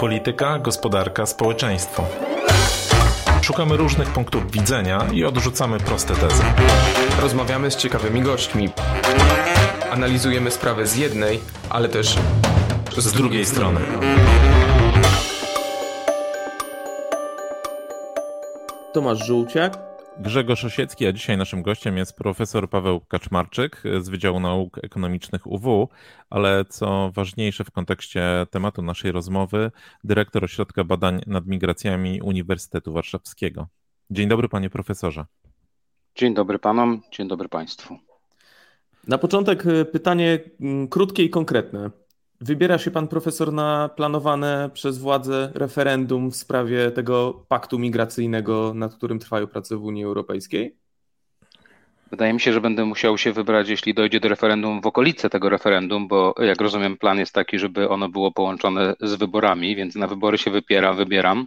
Polityka, gospodarka, społeczeństwo. Szukamy różnych punktów widzenia i odrzucamy proste tezy. Rozmawiamy z ciekawymi gośćmi. Analizujemy sprawę z jednej, ale też z, z drugiej strony. Tomasz Żółciak Grzegorz Osiecki, a dzisiaj naszym gościem jest profesor Paweł Kaczmarczyk z Wydziału Nauk Ekonomicznych UW, ale co ważniejsze w kontekście tematu naszej rozmowy, dyrektor Ośrodka Badań nad Migracjami Uniwersytetu Warszawskiego. Dzień dobry panie profesorze. Dzień dobry panom, dzień dobry państwu. Na początek y, pytanie mm, krótkie i konkretne. Wybiera się pan profesor na planowane przez władze referendum w sprawie tego paktu migracyjnego, nad którym trwają prace w Unii Europejskiej? Wydaje mi się, że będę musiał się wybrać, jeśli dojdzie do referendum, w okolice tego referendum, bo jak rozumiem, plan jest taki, żeby ono było połączone z wyborami, więc na wybory się wypiera, wybieram.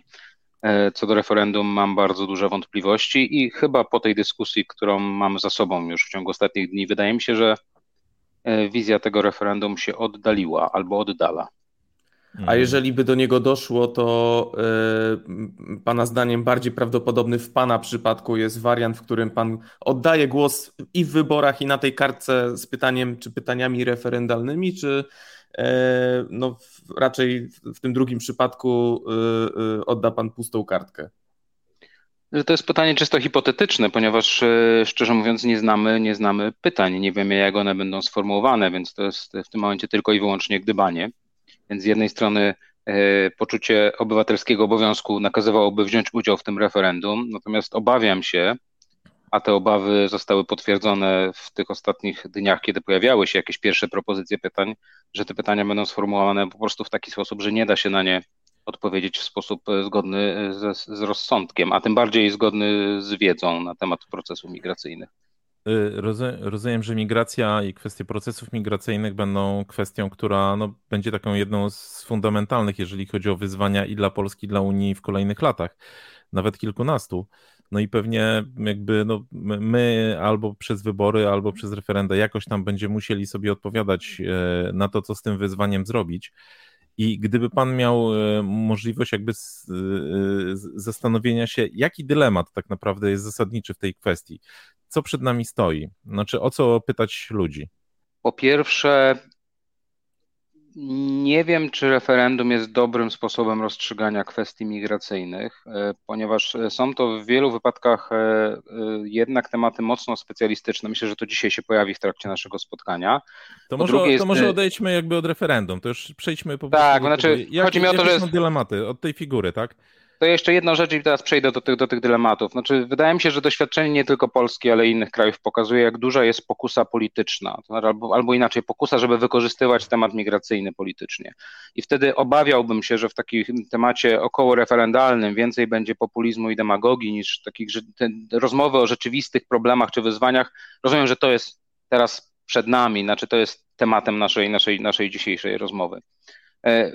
E, co do referendum, mam bardzo duże wątpliwości i chyba po tej dyskusji, którą mam za sobą już w ciągu ostatnich dni, wydaje mi się, że wizja tego referendum się oddaliła albo oddala. A jeżeli by do niego doszło, to yy, Pana zdaniem bardziej prawdopodobny w Pana przypadku jest wariant, w którym Pan oddaje głos i w wyborach, i na tej kartce z pytaniem, czy pytaniami referendalnymi, czy yy, no, raczej w, w tym drugim przypadku odda Pan pustą kartkę? To jest pytanie czysto hipotetyczne, ponieważ e, szczerze mówiąc nie znamy, nie znamy pytań, nie wiemy jak one będą sformułowane, więc to jest w tym momencie tylko i wyłącznie gdybanie. Więc z jednej strony e, poczucie obywatelskiego obowiązku nakazywałoby wziąć udział w tym referendum, natomiast obawiam się, a te obawy zostały potwierdzone w tych ostatnich dniach, kiedy pojawiały się jakieś pierwsze propozycje pytań, że te pytania będą sformułowane po prostu w taki sposób, że nie da się na nie odpowiedzieć w sposób e, zgodny e, ze, z rozsądkiem, a tym bardziej zgodny z wiedzą na temat procesów migracyjnych. Y, rozumiem, że migracja i kwestie procesów migracyjnych będą kwestią, która no, będzie taką jedną z fundamentalnych, jeżeli chodzi o wyzwania i dla Polski, i dla Unii w kolejnych latach, nawet kilkunastu. No i pewnie jakby no, my albo przez wybory, albo przez referenda jakoś tam będziemy musieli sobie odpowiadać e, na to, co z tym wyzwaniem zrobić. I gdyby pan miał e, możliwość jakby e, zastanowienia się, jaki dylemat tak naprawdę jest zasadniczy w tej kwestii, co przed nami stoi, znaczy o co pytać ludzi? Po pierwsze, nie wiem, czy referendum jest dobrym sposobem rozstrzygania kwestii migracyjnych, e, ponieważ są to w wielu wypadkach e, e, jednak tematy mocno specjalistyczne. Myślę, że to dzisiaj się pojawi w trakcie naszego spotkania. To, może, to jest... może odejdźmy jakby od referendum, to już przejdźmy po prostu. Tak, znaczy, jak, chodzi mi o to, że. są dylematy od tej figury, tak? To jeszcze jedna rzecz i teraz przejdę do tych, do tych dylematów. Znaczy, wydaje mi się, że doświadczenie nie tylko Polski, ale i innych krajów pokazuje, jak duża jest pokusa polityczna, znaczy, albo, albo inaczej pokusa, żeby wykorzystywać temat migracyjny politycznie. I wtedy obawiałbym się, że w takim temacie około referendalnym więcej będzie populizmu i demagogii niż takich rozmowy o rzeczywistych problemach czy wyzwaniach. Rozumiem, że to jest teraz przed nami, znaczy to jest tematem naszej, naszej, naszej dzisiejszej rozmowy. E,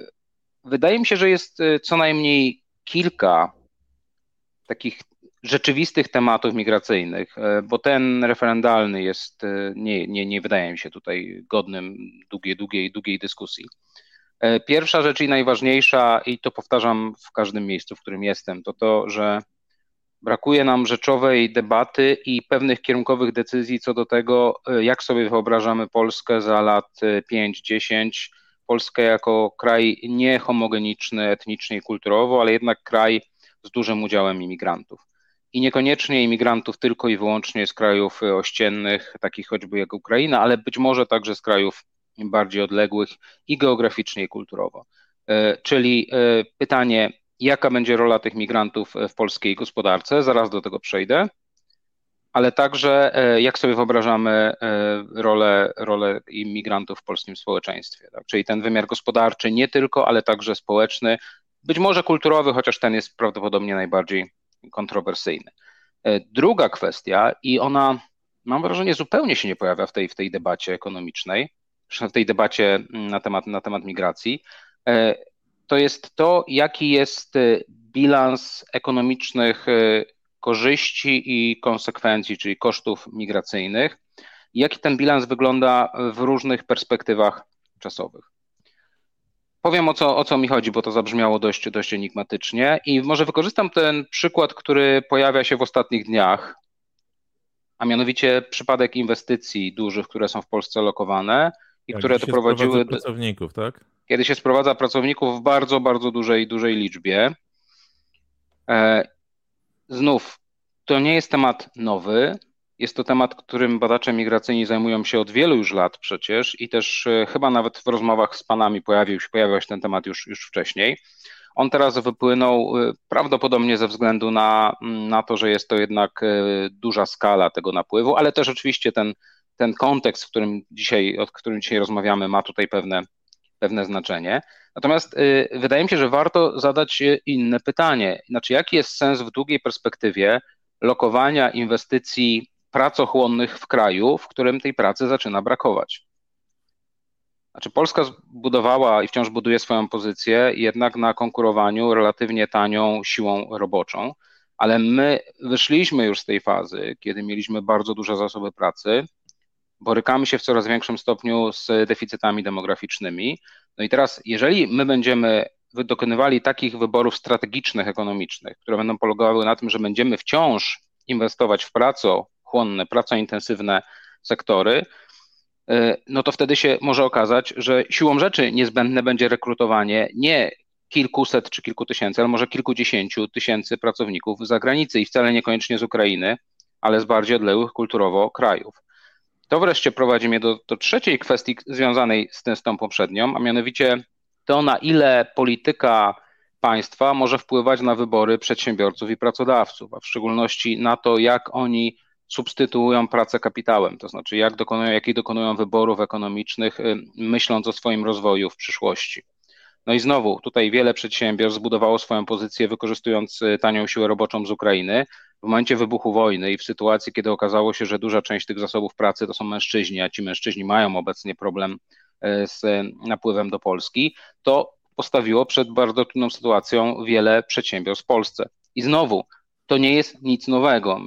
wydaje mi się, że jest e, co najmniej kilka takich rzeczywistych tematów migracyjnych, e, bo ten referendalny jest, e, nie, nie, nie wydaje mi się tutaj godnym długiej, długiej, długiej dyskusji. E, pierwsza rzecz i najważniejsza, i to powtarzam w każdym miejscu, w którym jestem, to to, że brakuje nam rzeczowej debaty i pewnych kierunkowych decyzji co do tego, jak sobie wyobrażamy Polskę za lat 5-10, Polskę jako kraj niehomogeniczny etnicznie i kulturowo, ale jednak kraj z dużym udziałem imigrantów. I niekoniecznie imigrantów tylko i wyłącznie z krajów ościennych, takich choćby jak Ukraina, ale być może także z krajów bardziej odległych i geograficznie, i kulturowo. E, czyli e, pytanie, jaka będzie rola tych migrantów w polskiej gospodarce, zaraz do tego przejdę ale także e, jak sobie wyobrażamy e, rolę, rolę imigrantów w polskim społeczeństwie. Tak? Czyli ten wymiar gospodarczy nie tylko, ale także społeczny, być może kulturowy, chociaż ten jest prawdopodobnie najbardziej kontrowersyjny. E, druga kwestia, i ona mam wrażenie zupełnie się nie pojawia w tej, w tej debacie ekonomicznej, w tej debacie mm, na temat, na temat migracji, to jest to, jaki jest bilans ekonomicznych korzyści i konsekwencji, czyli kosztów migracyjnych. Jaki ten bilans wygląda w różnych perspektywach czasowych? powiem o co, o co mi chodzi, bo to zabrzmiało dość, dość enigmatycznie i może wykorzystam ten przykład, który pojawia się w ostatnich dniach, a mianowicie przypadek inwestycji dużych, które są w Polsce lokowane i Jak które doprowadziły pracowników, tak? kiedy się sprowadza pracowników w bardzo, bardzo dużej, dużej liczbie. E, znów, to nie jest temat nowy. Jest to temat, którym badacze migracyjni zajmują się od wielu już lat przecież i też e, chyba nawet w rozmowach z panami pojawił się, się ten temat już, już wcześniej. On teraz wypłynął e, prawdopodobnie ze względu na, na to, że jest to jednak duża skala tego napływu, ale też oczywiście ten, ten kontekst, w którym dzisiaj, o którym dzisiaj rozmawiamy, ma tutaj pewne, pewne znaczenie. Natomiast y, wydaje mi się, że warto zadać y, inne pytanie. Znaczy, jaki jest sens w długiej perspektywie lokowania inwestycji pracochłonnych w kraju, w którym tej pracy zaczyna brakować? Znaczy, Polska zbudowała i wciąż buduje swoją pozycję jednak na konkurowaniu relatywnie tanią siłą roboczą, ale my wyszliśmy już z tej fazy, kiedy mieliśmy bardzo duże zasoby pracy, borykamy się w coraz większym stopniu z deficytami demograficznymi. No i teraz, jeżeli my będziemy dokonywali takich wyborów strategicznych, ekonomicznych, które będą polegały na tym, że będziemy wciąż inwestować w pracochłonne, pracointensywne sektory, y, no to wtedy się może okazać, że siłą rzeczy niezbędne będzie rekrutowanie nie kilkuset czy kilku tysięcy, ale może kilkudziesięciu tysięcy pracowników z zagranicy i wcale niekoniecznie z Ukrainy, ale z bardziej odległych kulturowo krajów. To wreszcie prowadzi mnie do, do trzeciej kwestii związanej z, tym, z tą poprzednią, a mianowicie to, na ile polityka państwa może wpływać na wybory przedsiębiorców i pracodawców, a w szczególności na to, jak oni substytuują pracę kapitałem, to znaczy jak dokonują, jakich dokonują wyborów ekonomicznych, y, myśląc o swoim rozwoju w przyszłości. No i znowu, tutaj wiele przedsiębiorstw zbudowało swoją pozycję wykorzystując y, tanią siłę roboczą z Ukrainy. W momencie wybuchu wojny i w sytuacji, kiedy okazało się, że duża część tych zasobów pracy to są mężczyźni, a ci mężczyźni mają obecnie problem y, z napływem do Polski, to postawiło przed bardzo trudną sytuacją wiele przedsiębiorstw w Polsce. I znowu, to nie jest nic nowego.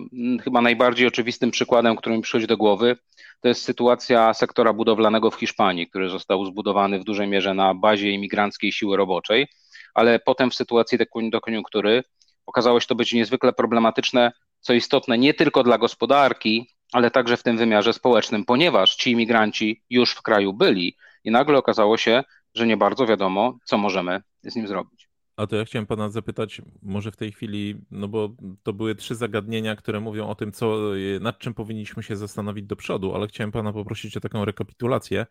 Chyba najbardziej oczywistym przykładem, który mi przychodzi do głowy, to jest sytuacja sektora budowlanego w Hiszpanii, który został zbudowany w dużej mierze na bazie imigranckiej siły roboczej, ale potem w sytuacji do koniunktury okazało się to być niezwykle problematyczne, co istotne nie tylko dla gospodarki, ale także w tym wymiarze społecznym, ponieważ ci imigranci już w kraju byli i nagle okazało się, że nie bardzo wiadomo, co możemy z nim zrobić. A to ja chciałem pana zapytać, może w tej chwili, no bo to były trzy zagadnienia, które mówią o tym, co, nad czym powinniśmy się zastanowić do przodu, ale chciałem pana poprosić o taką rekapitulację,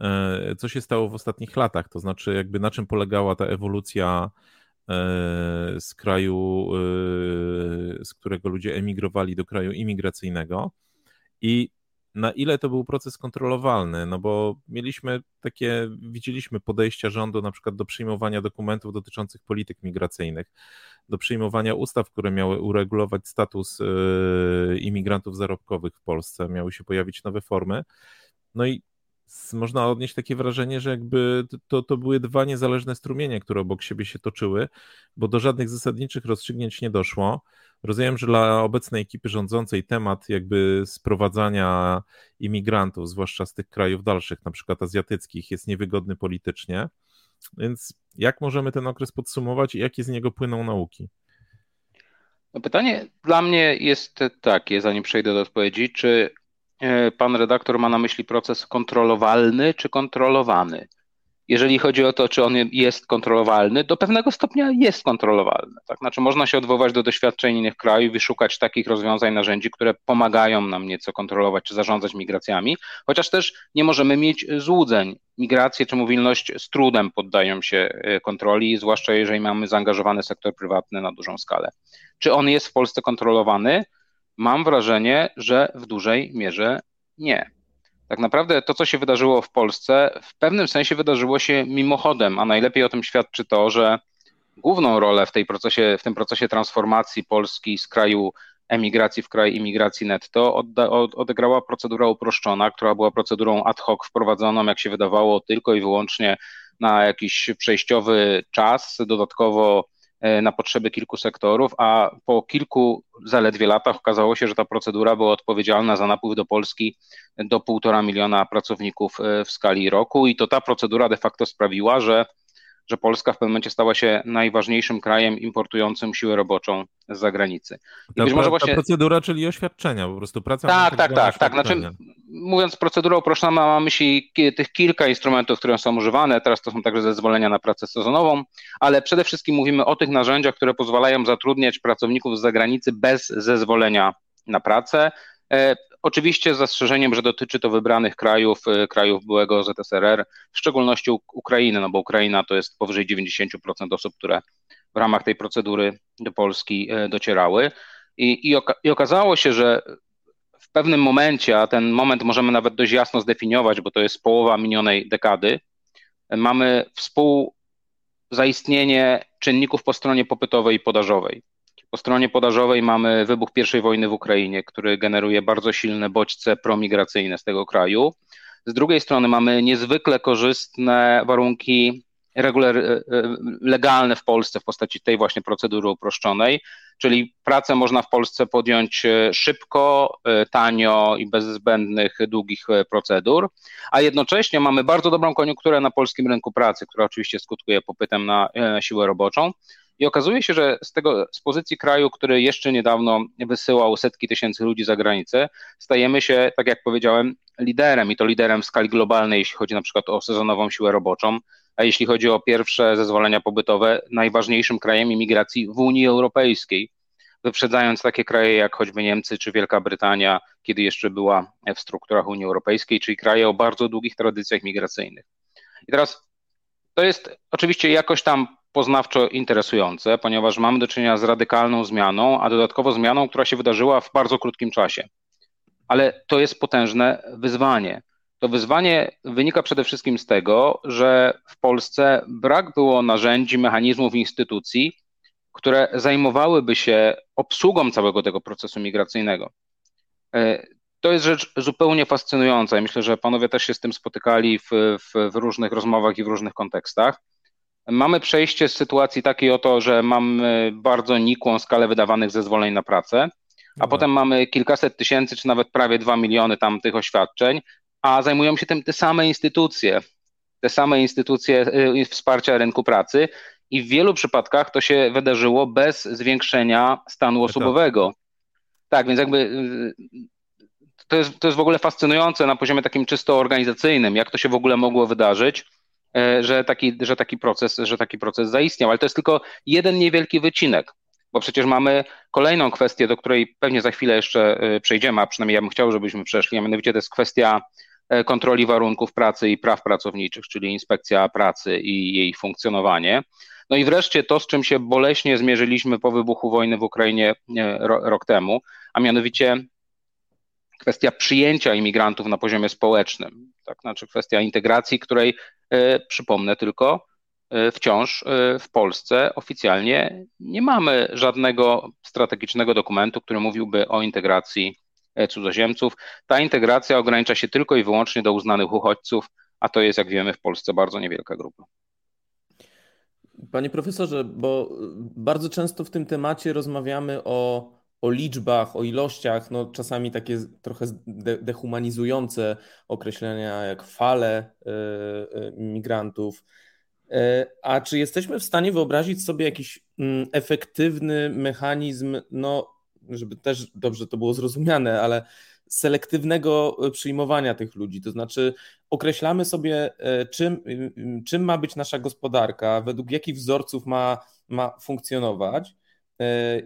e, co się stało w ostatnich latach, to znaczy jakby na czym polegała ta ewolucja e, z kraju, e, z którego ludzie emigrowali do kraju imigracyjnego. I na ile to był proces kontrolowalny, no bo mieliśmy takie, widzieliśmy podejścia rządu na przykład do przyjmowania dokumentów dotyczących polityk migracyjnych, do przyjmowania ustaw, które miały uregulować status e, imigrantów zarobkowych w Polsce, miały się pojawić nowe formy. No i można odnieść takie wrażenie, że jakby to, to były dwa niezależne strumienie, które obok siebie się toczyły, bo do żadnych zasadniczych rozstrzygnięć nie doszło. Rozumiem, że dla obecnej ekipy rządzącej temat jakby sprowadzania imigrantów, zwłaszcza z tych krajów dalszych, na przykład azjatyckich, jest niewygodny politycznie. Więc jak możemy ten okres podsumować i jakie z niego płyną nauki? No pytanie dla mnie jest takie, zanim przejdę do odpowiedzi, czy pan redaktor ma na myśli proces kontrolowalny czy kontrolowany? jeżeli chodzi o to, czy on jest kontrolowalny, do pewnego stopnia jest kontrolowalny. Tak? Znaczy można się odwołać do doświadczeń innych krajów i szukać takich rozwiązań, narzędzi, które pomagają nam nieco kontrolować czy zarządzać migracjami, chociaż też nie możemy mieć złudzeń. Migracje czy mobilność z trudem poddają się e, kontroli, zwłaszcza jeżeli mamy zaangażowany sektor prywatny na dużą skalę. Czy on jest w Polsce kontrolowany? Mam wrażenie, że w dużej mierze nie. Tak naprawdę to, co się wydarzyło w Polsce, w pewnym sensie wydarzyło się mimochodem, a najlepiej o tym świadczy to, że główną rolę w, tej procesie, w tym procesie transformacji Polski z kraju emigracji w kraj imigracji netto odegrała procedura uproszczona, która była procedurą ad hoc wprowadzoną, jak się wydawało, tylko i wyłącznie na jakiś przejściowy czas, dodatkowo na potrzeby kilku sektorów, a po kilku zaledwie latach okazało się, że ta procedura była odpowiedzialna za napływ do Polski do półtora miliona pracowników e, w skali roku i to ta procedura de facto sprawiła, że że Polska w pewnym momencie stała się najważniejszym krajem importującym siłę roboczą z zagranicy. I ta, być może właśnie... ta procedura, czyli oświadczenia, po prostu praca. Tak, tak, tak, tak. Znaczy, mówiąc procedurą uproszczoną, mam na myśli tych kilka instrumentów, które są używane. Teraz to są także zezwolenia na pracę sezonową, ale przede wszystkim mówimy o tych narzędziach, które pozwalają zatrudniać pracowników z zagranicy bez zezwolenia na pracę. E, oczywiście z zastrzeżeniem, że dotyczy to wybranych krajów, e, krajów byłego ZSRR, w szczególności Ukrainy, no bo Ukraina to jest powyżej 90% osób, które w ramach tej procedury do Polski e, docierały. I, i, oka- i okazało się, że w pewnym momencie, a ten moment możemy nawet dość jasno zdefiniować, bo to jest połowa minionej dekady, mamy współzaistnienie czynników po stronie popytowej i podażowej. Po stronie podażowej mamy wybuch I wojny w Ukrainie, który generuje bardzo silne bodźce promigracyjne z tego kraju. Z drugiej strony mamy niezwykle korzystne warunki regular, e, e, legalne w Polsce w postaci tej właśnie procedury uproszczonej, czyli pracę można w Polsce podjąć e, szybko, tanio i bez zbędnych długich procedur, a jednocześnie mamy bardzo dobrą koniunkturę na polskim rynku pracy, która oczywiście skutkuje popytem na siłę roboczą. I okazuje się, że z tego, z pozycji kraju, który jeszcze niedawno wysyłał setki tysięcy ludzi za granicę, stajemy się, tak jak powiedziałem, liderem. I to liderem w skali globalnej, jeśli chodzi na przykład o sezonową siłę roboczą, a jeśli chodzi o pierwsze zezwolenia pobytowe, najważniejszym krajem imigracji w Unii Europejskiej, wyprzedzając takie kraje jak choćby Niemcy czy Wielka Brytania, kiedy jeszcze była w strukturach Unii Europejskiej, czyli kraje o bardzo długich tradycjach migracyjnych. I teraz to jest oczywiście jakoś tam poznawczo interesujące, ponieważ mamy do czynienia z radykalną zmianą, a dodatkowo zmianą, która się wydarzyła w bardzo krótkim czasie. Ale to jest potężne wyzwanie. To wyzwanie wynika przede wszystkim z tego, że w Polsce brak było narzędzi, mechanizmów, instytucji, które zajmowałyby się obsługą całego tego procesu migracyjnego. E, to jest rzecz zupełnie fascynująca i myślę, że panowie też się z tym spotykali w, w, w różnych rozmowach i w różnych kontekstach. Mamy przejście z sytuacji takiej oto, że mamy bardzo nikłą skalę wydawanych zezwoleń na pracę, a potem mamy kilkaset tysięcy, czy nawet prawie dwa miliony tam tych oświadczeń, a zajmują się tym te same instytucje, te same instytucje y, wsparcia rynku pracy i w wielu przypadkach to się wydarzyło bez zwiększenia stanu osobowego. Tak, więc jakby y, to jest, to jest w ogóle fascynujące na poziomie takim czysto organizacyjnym, jak to się w ogóle mogło wydarzyć, e, że taki, że taki, proces, że taki proces zaistniał. Ale to jest tylko jeden niewielki wycinek, bo przecież mamy kolejną kwestię, do której pewnie za chwilę jeszcze e, przejdziemy, a przynajmniej ja bym chciał, żebyśmy przeszli, a mianowicie to jest kwestia e, kontroli warunków pracy i praw pracowniczych, czyli inspekcja pracy i jej funkcjonowanie. No i wreszcie to, z czym się boleśnie zmierzyliśmy po wybuchu wojny w Ukrainie rok temu, a mianowicie kwestia przyjęcia imigrantów na poziomie społecznym, tak, znaczy kwestia integracji, której e, przypomnę tylko, e, wciąż e, w Polsce oficjalnie nie mamy żadnego strategicznego dokumentu, który mówiłby o integracji cudzoziemców. Ta integracja ogranicza się tylko i wyłącznie do uznanych uchodźców, a to jest, jak wiemy, w Polsce bardzo niewielka grupa. Panie profesorze, bo bardzo często w tym temacie rozmawiamy o o liczbach, o ilościach, no czasami takie trochę dehumanizujące określenia jak fale y, y, migrantów. Y, a czy jesteśmy w stanie wyobrazić sobie jakiś mm, efektywny mechanizm, no, żeby też dobrze to było zrozumiane, ale selektywnego przyjmowania tych ludzi? To znaczy, określamy sobie, czym, czym ma być nasza gospodarka, według jakich wzorców ma, ma funkcjonować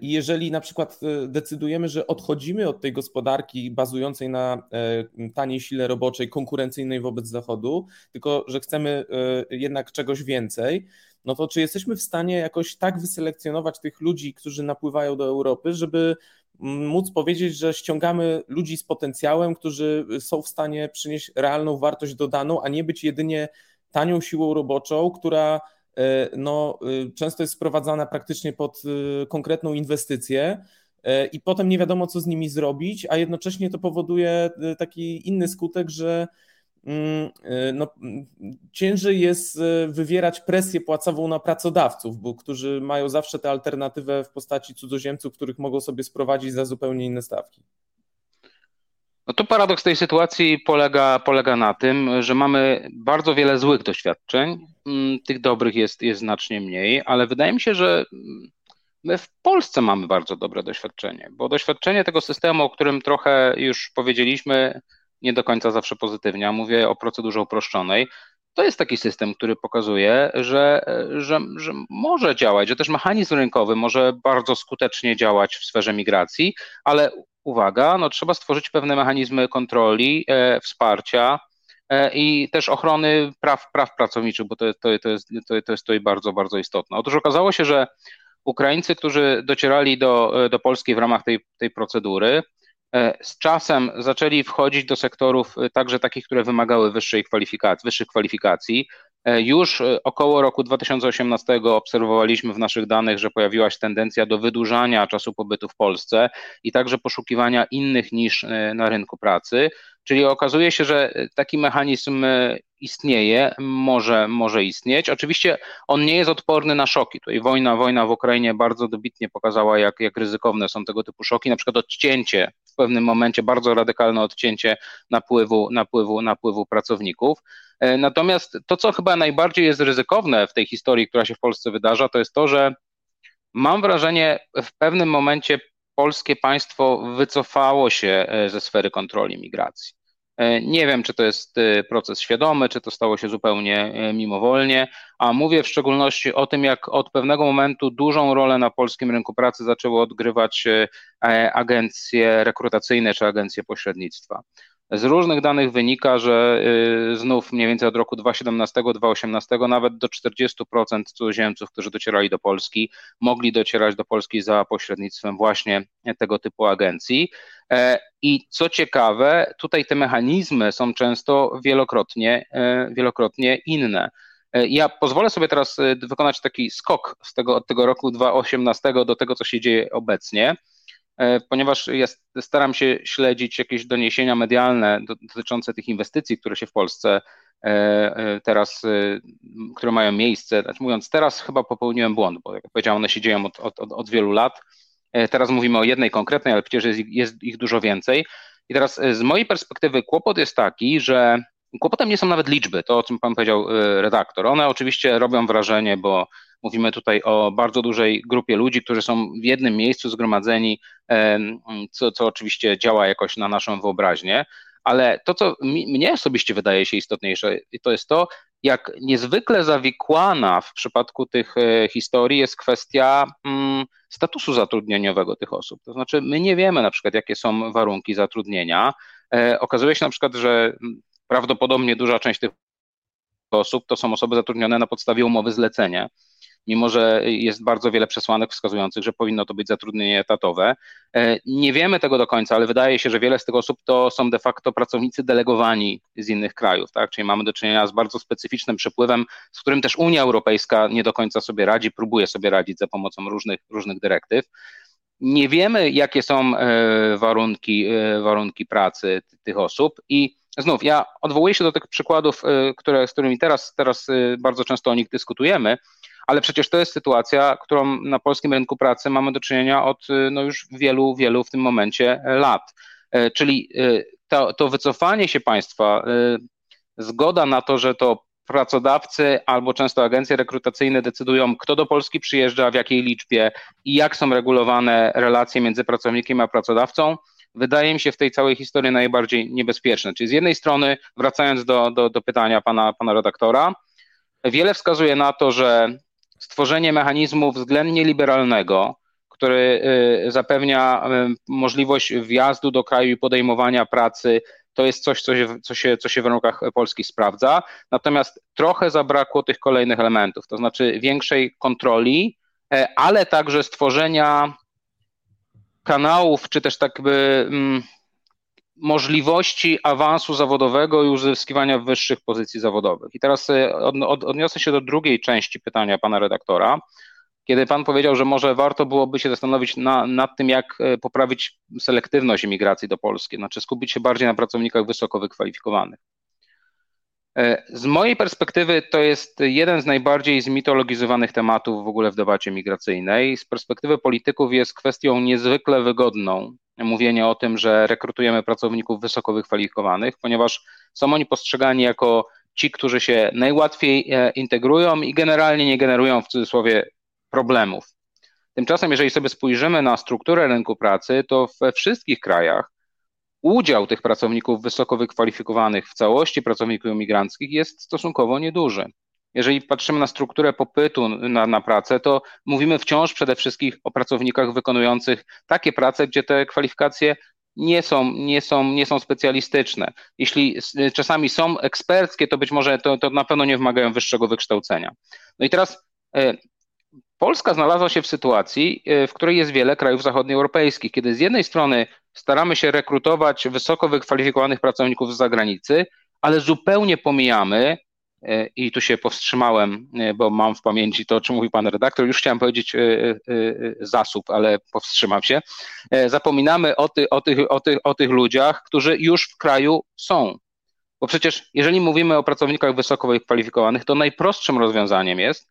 I jeżeli na przykład e, decydujemy, że odchodzimy od tej gospodarki bazującej na e, taniej sile roboczej, konkurencyjnej wobec Zachodu, tylko że chcemy jednak czegoś więcej, no to czy jesteśmy w stanie jakoś tak wyselekcjonować tych ludzi, którzy napływają do Europy, żeby móc powiedzieć, że ściągamy ludzi z potencjałem, którzy są w stanie przynieść realną wartość dodaną, a nie być jedynie tanią siłą roboczą, która E, no, y, często jest sprowadzana praktycznie pod y, konkretną inwestycję e, i potem nie wiadomo, co z nimi zrobić, a jednocześnie to powoduje y, taki inny skutek, że mm, no, ciężej jest wywierać presję płacową na pracodawców, bo, którzy mają zawsze tę alternatywę w postaci cudzoziemców, których mogą sobie sprowadzić za zupełnie inne stawki. No to paradoks tej sytuacji polega, polega na tym, że mamy bardzo wiele złych doświadczeń. Mm, tych dobrych jest, jest znacznie mniej, ale wydaje mi się, że my w Polsce mamy bardzo dobre doświadczenie, bo doświadczenie tego systemu, o którym trochę już powiedzieliśmy, nie do końca zawsze pozytywnie, a mówię o procedurze uproszczonej, to jest taki system, który pokazuje, że, że, że może działać, że też mechanizm rynkowy może bardzo skutecznie działać w sferze migracji, ale uwaga, no trzeba stworzyć pewne mechanizmy kontroli, e, wsparcia e, i też ochrony praw, praw pracowniczych, bo to, to, to, jest, to, to jest tutaj bardzo, bardzo istotne. Otóż okazało się, że Ukraińcy, którzy docierali do, do Polski w ramach tej, tej procedury, E, z czasem zaczęli wchodzić do sektorów e, także takich, które wymagały wyższej kwalifikacji, wyższych kwalifikacji. E, już około roku 2018 obserwowaliśmy w naszych danych, że pojawiła się tendencja do wydłużania czasu pobytu w Polsce i także poszukiwania innych niż na rynku pracy. Czyli okazuje się, że taki mechanizm istnieje, może, może istnieć. Oczywiście on nie jest odporny na szoki. Tutaj wojna, wojna w Ukrainie bardzo dobitnie pokazała, jak, jak ryzykowne są tego typu szoki. Na przykład odcięcie w pewnym momencie, bardzo radykalne odcięcie napływu, napływu, napływu pracowników. E, natomiast to, co chyba najbardziej jest ryzykowne w tej historii, która się w Polsce wydarza, to jest to, że mam wrażenie, w pewnym momencie polskie państwo wycofało się e, ze sfery kontroli migracji. E, nie wiem, czy to jest proces świadomy, czy to stało się zupełnie mimowolnie, a mówię w szczególności o tym, jak od pewnego momentu dużą rolę na polskim rynku pracy zaczęły odgrywać agencje rekrutacyjne czy agencje pośrednictwa. Z różnych danych wynika, że y, znów mniej więcej od roku 2017-2018 nawet do 40% cudzoziemców, którzy docierali do Polski, mogli docierać do Polski za pośrednictwem właśnie tego typu agencji. E, I co ciekawe, tutaj te mechanizmy są często wielokrotnie, e, wielokrotnie inne. E, ja pozwolę sobie teraz wykonać taki skok z tego, od tego roku 2018 do tego, co się dzieje obecnie. E, ponieważ ja staram się śledzić jakieś doniesienia medialne dotyczące tych inwestycji, które się w Polsce e, e, teraz, które mają miejsce. Znaczy mówiąc, teraz chyba popełniłem błąd, bo jak powiedziałem, one się dzieją od, od, od wielu lat. Teraz mówimy o jednej konkretnej, ale przecież jest, jest ich dużo więcej. I teraz z mojej perspektywy kłopot jest taki, że kłopotem nie są nawet liczby, to o czym pan powiedział redaktor. One oczywiście robią wrażenie, bo Mówimy tutaj o bardzo dużej grupie ludzi, którzy są w jednym miejscu zgromadzeni, co, co oczywiście działa jakoś na naszą wyobraźnię. Ale to, co mi, mnie osobiście wydaje się istotniejsze, to jest to, jak niezwykle zawikłana w przypadku tych e, historii jest kwestia mm, statusu zatrudnieniowego tych osób. To znaczy, my nie wiemy na przykład, jakie są warunki zatrudnienia. E, okazuje się na przykład, że prawdopodobnie duża część tych osób to są osoby zatrudnione na podstawie umowy zlecenia mimo że jest bardzo wiele przesłanek wskazujących, że powinno to być zatrudnienie etatowe. E, nie wiemy tego do końca, ale wydaje się, że wiele z tych osób to są de facto pracownicy delegowani z innych krajów, tak? Czyli mamy do czynienia z bardzo specyficznym przepływem, z którym też Unia Europejska nie do końca sobie radzi, próbuje sobie radzić za pomocą różnych, różnych dyrektyw. Nie wiemy, jakie są e, warunki, e, warunki pracy tych osób i znów ja odwołuję się do tych przykładów, które, z którymi teraz, teraz bardzo często o nich dyskutujemy, ale przecież to jest sytuacja, którą na polskim rynku pracy mamy do czynienia od y, no już wielu, wielu w tym momencie lat. Czyli y, to, to wycofanie się państwa, y, zgoda na to, że to pracodawcy albo często agencje rekrutacyjne decydują, kto do Polski przyjeżdża, w jakiej liczbie i jak są regulowane relacje między pracownikiem a pracodawcą, wydaje mi się w tej całej historii najbardziej niebezpieczne. Czyli z jednej strony, wracając do, do, do pytania pana, pana redaktora, wiele wskazuje na to, że stworzenie mechanizmu względnie liberalnego, który y, zapewnia y, możliwość wjazdu do kraju i podejmowania pracy, to jest coś, co się, co, się, co się w warunkach polskich sprawdza. Natomiast trochę zabrakło tych kolejnych elementów, to znaczy większej kontroli, e, ale także stworzenia kanałów, czy też tak by mm, możliwości awansu zawodowego i uzyskiwania wyższych pozycji zawodowych. I teraz e, od, odniosę się do drugiej części pytania pana redaktora, kiedy pan powiedział, że może warto byłoby się zastanowić na, nad tym, jak e, poprawić selektywność imigracji do Polski, znaczy skupić się bardziej na pracownikach wysoko wykwalifikowanych. E, z mojej perspektywy to jest jeden z najbardziej zmitologizowanych tematów w ogóle w debacie migracyjnej. Z perspektywy polityków jest kwestią niezwykle wygodną mówienie o tym, że rekrutujemy pracowników wysoko wykwalifikowanych, ponieważ są oni postrzegani jako ci, którzy się najłatwiej e, integrują i generalnie nie generują w cudzysłowie problemów. Tymczasem, jeżeli sobie spojrzymy na strukturę rynku pracy, to we wszystkich krajach udział tych pracowników wysoko wykwalifikowanych w całości pracowników imigranckich jest stosunkowo nieduży. Jeżeli patrzymy na strukturę popytu na, na pracę, to mówimy wciąż przede wszystkim o pracownikach wykonujących takie prace, gdzie te kwalifikacje nie są, nie są, nie są specjalistyczne. Jeśli czasami są eksperckie, to być może to, to na pewno nie wymagają wyższego wykształcenia. No i teraz e, Polska znalazła się w sytuacji, e, w której jest wiele krajów zachodnioeuropejskich, kiedy z jednej strony staramy się rekrutować wysoko wykwalifikowanych pracowników z zagranicy, ale zupełnie pomijamy, e, i tu się powstrzymałem, e, bo mam w pamięci to, o czym mówi pan redaktor, już chciałem powiedzieć zasób, ale powstrzymam się. Zapominamy o, ty, o, tych, o, tych, o tych ludziach, którzy już w kraju są. Bo przecież jeżeli mówimy o pracownikach wysoko wykwalifikowanych, to najprostszym rozwiązaniem jest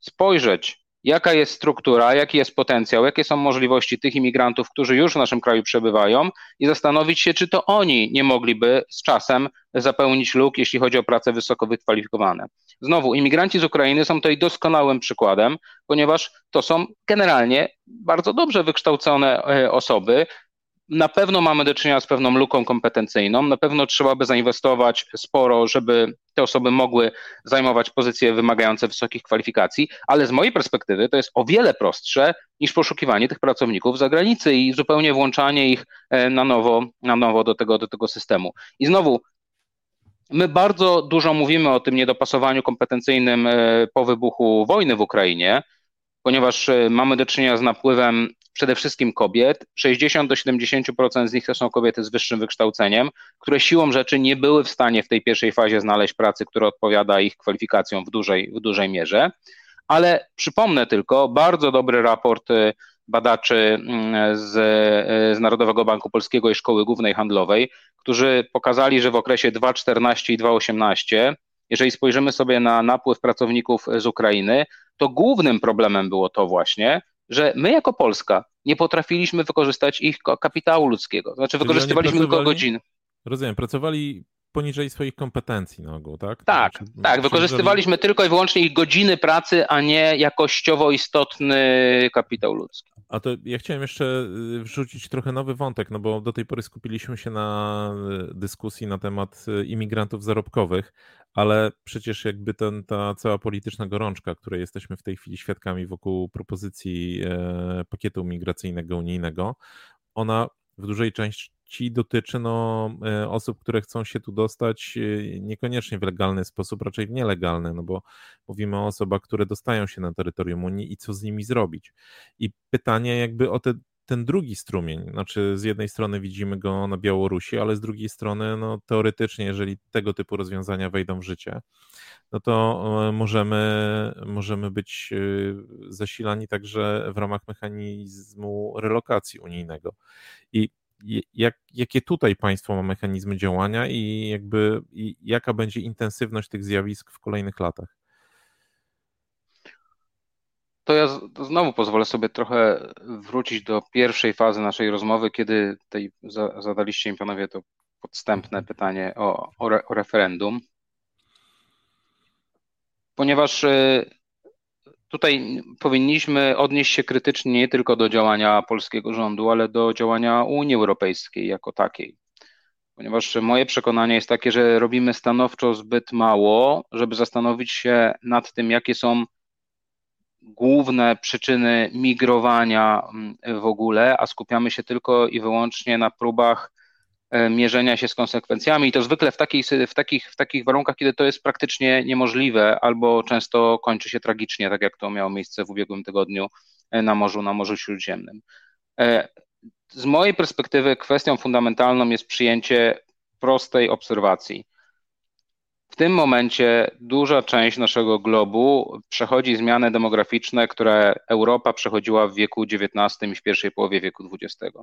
spojrzeć jaka jest struktura, jaki jest potencjał, jakie są możliwości tych imigrantów, którzy już w naszym kraju przebywają i zastanowić się, czy to oni nie mogliby z czasem zapełnić luk, jeśli chodzi o prace wysoko wykwalifikowane. Znowu, imigranci z Ukrainy są tutaj doskonałym przykładem, ponieważ to są generalnie bardzo dobrze wykształcone e, osoby, na pewno mamy do czynienia z pewną luką kompetencyjną, na pewno trzeba by zainwestować sporo, żeby te osoby mogły zajmować pozycje wymagające wysokich kwalifikacji, ale z mojej perspektywy to jest o wiele prostsze niż poszukiwanie tych pracowników za granicy i zupełnie włączanie ich e, na nowo, na nowo do, tego, do tego systemu. I znowu, My bardzo dużo mówimy o tym niedopasowaniu kompetencyjnym e, po wybuchu wojny w Ukrainie, ponieważ e, mamy do czynienia z napływem przede wszystkim kobiet. 60 do 70% z nich to są kobiety z wyższym wykształceniem, które siłą rzeczy nie były w stanie w tej pierwszej fazie znaleźć pracy, która odpowiada ich kwalifikacjom w dużej, w dużej mierze. Ale przypomnę tylko bardzo dobry raport y, badaczy mm, z, y, z Narodowego Banku Polskiego i Szkoły Głównej Handlowej, którzy pokazali, że w okresie 2014 i 2018 jeżeli spojrzymy sobie na napływ pracowników z Ukrainy, to głównym problemem było to właśnie, że my jako Polska nie potrafiliśmy wykorzystać ich kapitału ludzkiego. Znaczy, Czyli wykorzystywaliśmy tylko godziny. Rozumiem, pracowali poniżej swoich kompetencji na ogół, tak? Tak, znaczy, tak. Wykorzystywaliśmy tylko i wyłącznie ich godziny pracy, a nie jakościowo istotny kapitał ludzki. A to ja chciałem jeszcze y, wrzucić trochę nowy wątek, no bo do tej pory skupiliśmy się na y, dyskusji na temat y, imigrantów zarobkowych, ale przecież jakby ten, ta cała polityczna gorączka, której jesteśmy w tej chwili świadkami wokół propozycji e, pakietu migracyjnego unijnego, ona w dużej części dotyczy no, e, osób, które chcą się tu dostać e, niekoniecznie w legalny sposób, raczej w nielegalny, no bo mówimy o osobach, które dostają się na terytorium Unii i co z nimi zrobić. I pytanie jakby o te ten drugi strumień, znaczy z jednej strony widzimy go na Białorusi, ale z drugiej strony, no teoretycznie, jeżeli tego typu rozwiązania wejdą w życie, no to e, możemy, możemy być zasilani także w ramach mechanizmu relokacji unijnego. I jak, jakie tutaj państwo ma mechanizmy działania i jakby i jaka będzie intensywność tych zjawisk w kolejnych latach? To ja znowu pozwolę sobie trochę wrócić do pierwszej fazy naszej rozmowy, kiedy tej, zadaliście mi panowie to podstępne pytanie o, o, re, o referendum. Ponieważ y, tutaj powinniśmy odnieść się krytycznie nie tylko do działania polskiego rządu, ale do działania Unii Europejskiej jako takiej. Ponieważ moje przekonanie jest takie, że robimy stanowczo zbyt mało, żeby zastanowić się nad tym, jakie są główne przyczyny migrowania mm, w ogóle, a skupiamy się tylko i wyłącznie na próbach mierzenia się z konsekwencjami i to zwykle w w, takich, w takich warunkach, kiedy to jest praktycznie niemożliwe albo często kończy się tragicznie, tak jak to miało miejsce w ubiegłym tygodniu e, na Morzu, na Morzu Śródziemnym. E, z mojej perspektywy kwestią fundamentalną jest przyjęcie prostej obserwacji – w tym momencie duża część naszego globu przechodzi zmiany demograficzne, które Europa przechodziła w wieku XIX i w pierwszej połowie wieku XX.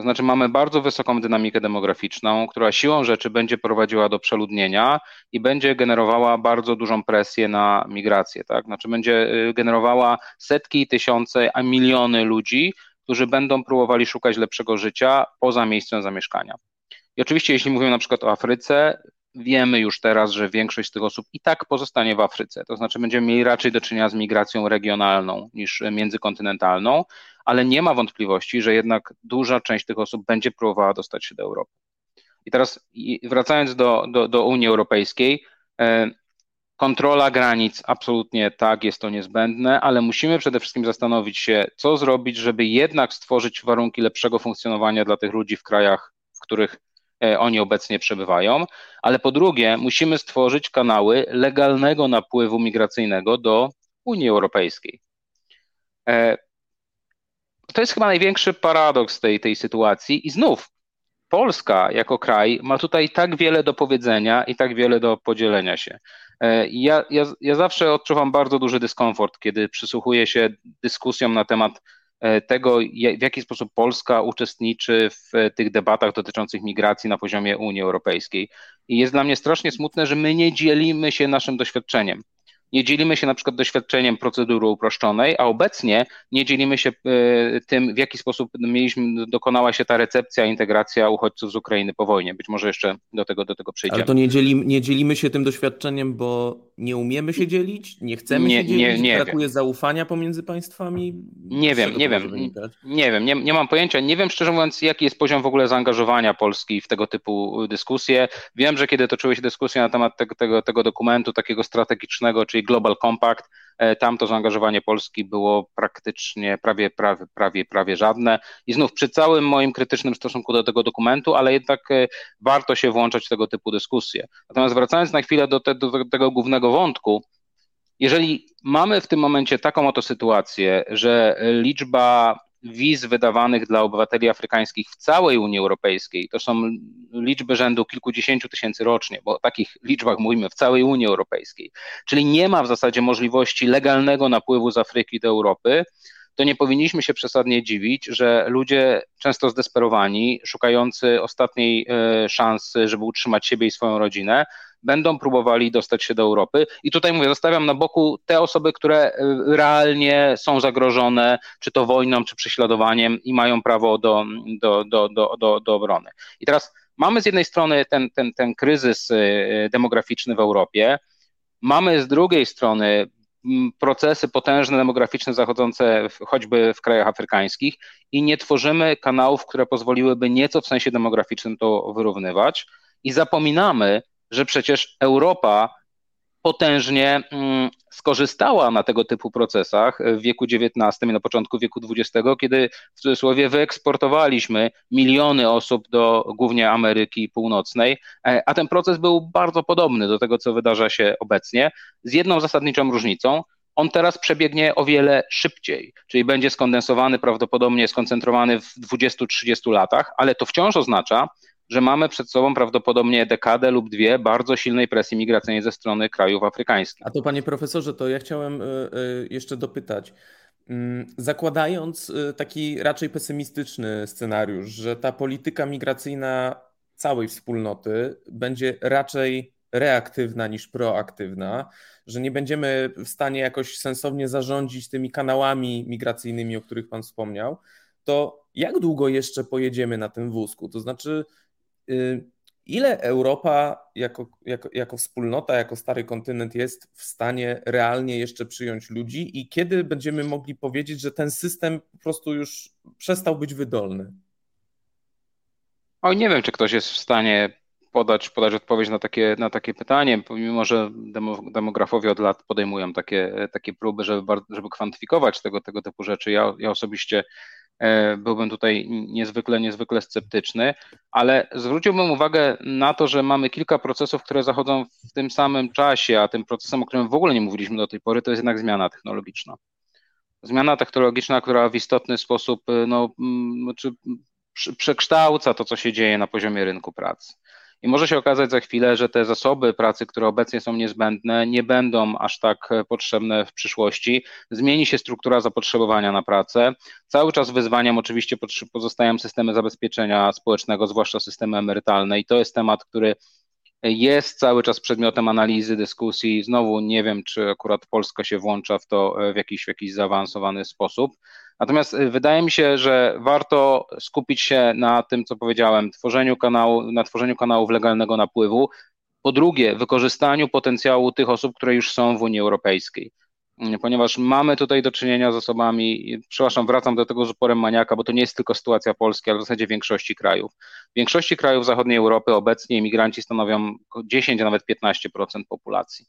To znaczy mamy bardzo wysoką dynamikę demograficzną, która siłą rzeczy będzie prowadziła do przeludnienia i będzie generowała bardzo dużą presję na migrację, tak? Znaczy będzie y, generowała setki, tysiące, a miliony ludzi, którzy będą próbowali szukać lepszego życia poza miejscem zamieszkania. I oczywiście, jeśli mówimy na przykład o Afryce, wiemy już teraz, że większość z tych osób i tak pozostanie w Afryce. To znaczy, będziemy mieli raczej do czynienia z migracją regionalną niż międzykontynentalną, ale nie ma wątpliwości, że jednak duża część tych osób będzie próbowała dostać się do Europy. I teraz wracając do, do, do Unii Europejskiej, e, kontrola granic, absolutnie tak, jest to niezbędne, ale musimy przede wszystkim zastanowić się, co zrobić, żeby jednak stworzyć warunki lepszego funkcjonowania dla tych ludzi w krajach, w których e, oni obecnie przebywają, ale po drugie, musimy stworzyć kanały legalnego napływu migracyjnego do Unii Europejskiej. E, to jest chyba największy paradoks tej, tej sytuacji i znów Polska jako kraj ma tutaj tak wiele do powiedzenia i tak wiele do podzielenia się. E, ja, ja, ja zawsze odczuwam bardzo duży dyskomfort, kiedy przysłuchuję się dyskusjom na temat e, tego, w jaki sposób Polska uczestniczy w tych debatach dotyczących migracji na poziomie Unii Europejskiej. I jest dla mnie strasznie smutne, że my nie dzielimy się naszym doświadczeniem nie dzielimy się na przykład doświadczeniem procedury uproszczonej, a obecnie nie dzielimy się e, tym, w jaki sposób mieliśmy, dokonała się ta recepcja, integracja uchodźców z Ukrainy po wojnie. Być może jeszcze do tego, do tego przejdziemy. Ale to nie, dzieli, nie dzielimy się tym doświadczeniem, bo nie umiemy się dzielić, nie chcemy nie, się dzielić, nie, nie brakuje wiem. zaufania pomiędzy państwami? Nie wiem, nie wiem, nie wiem, nie, nie mam pojęcia, nie wiem szczerze mówiąc, jaki jest poziom w ogóle zaangażowania Polski w tego typu dyskusje. Wiem, że kiedy toczyły się dyskusje na temat tego, tego, tego dokumentu takiego strategicznego, czyli Global Compact, e, tam to zaangażowanie Polski było praktycznie prawie, prawie, prawie, prawie żadne. I znów przy całym moim krytycznym stosunku do tego dokumentu, ale jednak e, warto się włączać w tego typu dyskusje. Natomiast wracając na chwilę do, te, do tego głównego wątku, jeżeli mamy w tym momencie taką oto sytuację, że liczba wiz wydawanych dla obywateli afrykańskich w całej Unii Europejskiej. To są liczby rzędu kilkudziesięciu tysięcy rocznie, bo o takich liczbach mówimy w całej Unii Europejskiej, czyli nie ma w zasadzie możliwości legalnego napływu z Afryki do Europy, to nie powinniśmy się przesadnie dziwić, że ludzie często zdesperowani, szukający ostatniej e, szansy, żeby utrzymać siebie i swoją rodzinę, będą próbowali dostać się do Europy. I tutaj mówię, zostawiam na boku te osoby, które y, realnie są zagrożone, czy to wojną, czy prześladowaniem i mają prawo do, do, do, do, do, do obrony. I teraz mamy z jednej strony ten, ten, ten kryzys y, demograficzny w Europie, mamy z drugiej strony procesy potężne demograficzne zachodzące w, choćby w krajach afrykańskich i nie tworzymy kanałów, które pozwoliłyby nieco w sensie demograficznym to wyrównywać i zapominamy, że przecież Europa potężnie mm, skorzystała na tego typu procesach w wieku XIX i na początku wieku XX, kiedy w cudzysłowie wyeksportowaliśmy miliony osób do głównie Ameryki Północnej, e, a ten proces był bardzo podobny do tego, co wydarza się obecnie, z jedną zasadniczą różnicą. On teraz przebiegnie o wiele szybciej, czyli będzie skondensowany, prawdopodobnie skoncentrowany w 20-30 latach, ale to wciąż oznacza, że mamy przed sobą prawdopodobnie dekadę lub dwie bardzo silnej presji migracyjnej ze strony krajów afrykańskich. A to panie profesorze, to ja chciałem e, e, jeszcze dopytać. Mm, zakładając e, taki raczej pesymistyczny scenariusz, że ta polityka migracyjna całej wspólnoty będzie raczej reaktywna niż proaktywna, że nie będziemy w stanie jakoś sensownie zarządzić tymi kanałami migracyjnymi, o których Pan wspomniał, to jak długo jeszcze pojedziemy na tym wózku? To znaczy, ile Europa jako, jako, jako wspólnota, jako stary kontynent jest w stanie realnie jeszcze przyjąć ludzi i kiedy będziemy mogli powiedzieć, że ten system po prostu już przestał być wydolny? Oj, nie wiem, czy ktoś jest w stanie podać, podać odpowiedź na takie, na takie pytanie, pomimo że demografowie od lat podejmują takie, takie próby, żeby, żeby kwantyfikować tego, tego typu rzeczy. Ja, ja osobiście byłbym tutaj niezwykle, niezwykle sceptyczny, ale zwróciłbym uwagę na to, że mamy kilka procesów, które zachodzą w tym samym czasie, a tym procesem, o którym w ogóle nie mówiliśmy do tej pory, to jest jednak zmiana technologiczna. Zmiana technologiczna, która w istotny sposób e, no, znaczy, przekształca to, co się dzieje na poziomie rynku pracy. I może się okazać za chwilę, że te zasoby pracy, które obecnie są niezbędne, nie będą aż tak potrzebne w przyszłości. Zmieni się struktura zapotrzebowania na pracę. Cały czas wyzwaniem oczywiście pozostają systemy zabezpieczenia społecznego, zwłaszcza systemy emerytalne, i to jest temat, który jest cały czas przedmiotem analizy, dyskusji. Znowu nie wiem, czy akurat Polska się włącza w to e, w jakiś, w jakiś zaawansowany sposób. Natomiast e, wydaje mi się, że warto skupić się na tym, co powiedziałem, tworzeniu kanału, na tworzeniu kanałów legalnego napływu. Po drugie, wykorzystaniu potencjału tych osób, które już są w Unii Europejskiej ponieważ mamy tutaj do czynienia z osobami, przepraszam, wracam do tego z uporem maniaka, bo to nie jest tylko sytuacja Polski, ale w zasadzie większości krajów. W większości krajów zachodniej Europy obecnie imigranci stanowią 10, a nawet 15% populacji.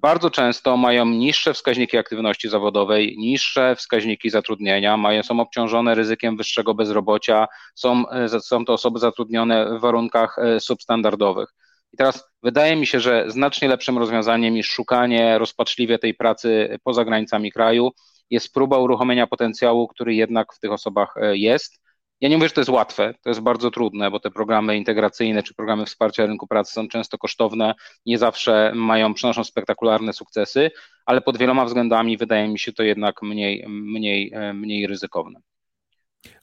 Bardzo często mają niższe wskaźniki aktywności zawodowej, niższe wskaźniki zatrudnienia, mają, są obciążone ryzykiem wyższego bezrobocia, są, są to osoby zatrudnione w warunkach e, substandardowych. I teraz wydaje mi się, że znacznie lepszym rozwiązaniem niż szukanie rozpaczliwie tej pracy poza granicami kraju jest próba uruchomienia potencjału, który jednak w tych osobach e, jest. Ja nie mówię, że to jest łatwe, to jest bardzo trudne, bo te programy integracyjne czy programy wsparcia rynku pracy są często kosztowne, nie zawsze mają, przynoszą spektakularne sukcesy, ale pod wieloma względami wydaje mi się to jednak mniej, mniej, e, mniej ryzykowne.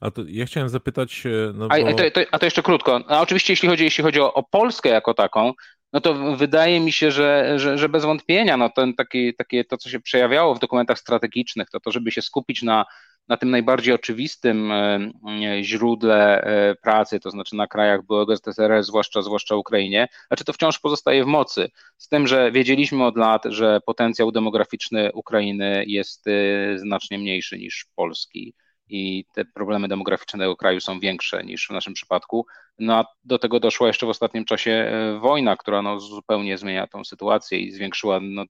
A to ja chciałem zapytać. E, no bo... a, to, to, a, to, jeszcze krótko. A oczywiście, jeśli chodzi, jeśli chodzi o, o Polskę jako taką, no to wydaje mi się, że, że, że bez wątpienia no ten taki, takie, to, co się przejawiało w dokumentach strategicznych, to to, żeby się skupić na, na tym najbardziej oczywistym e, źródle e, pracy, to znaczy na krajach byłego ZSRR, zwłaszcza, zwłaszcza Ukrainie, znaczy to wciąż pozostaje w mocy. Z tym, że wiedzieliśmy od lat, że potencjał demograficzny Ukrainy jest znacznie mniejszy niż Polski i te problemy demograficzne tego kraju są większe niż w naszym przypadku. No a do tego doszła jeszcze w ostatnim czasie e, wojna, która no, zupełnie zmienia tą sytuację i zwiększyła no,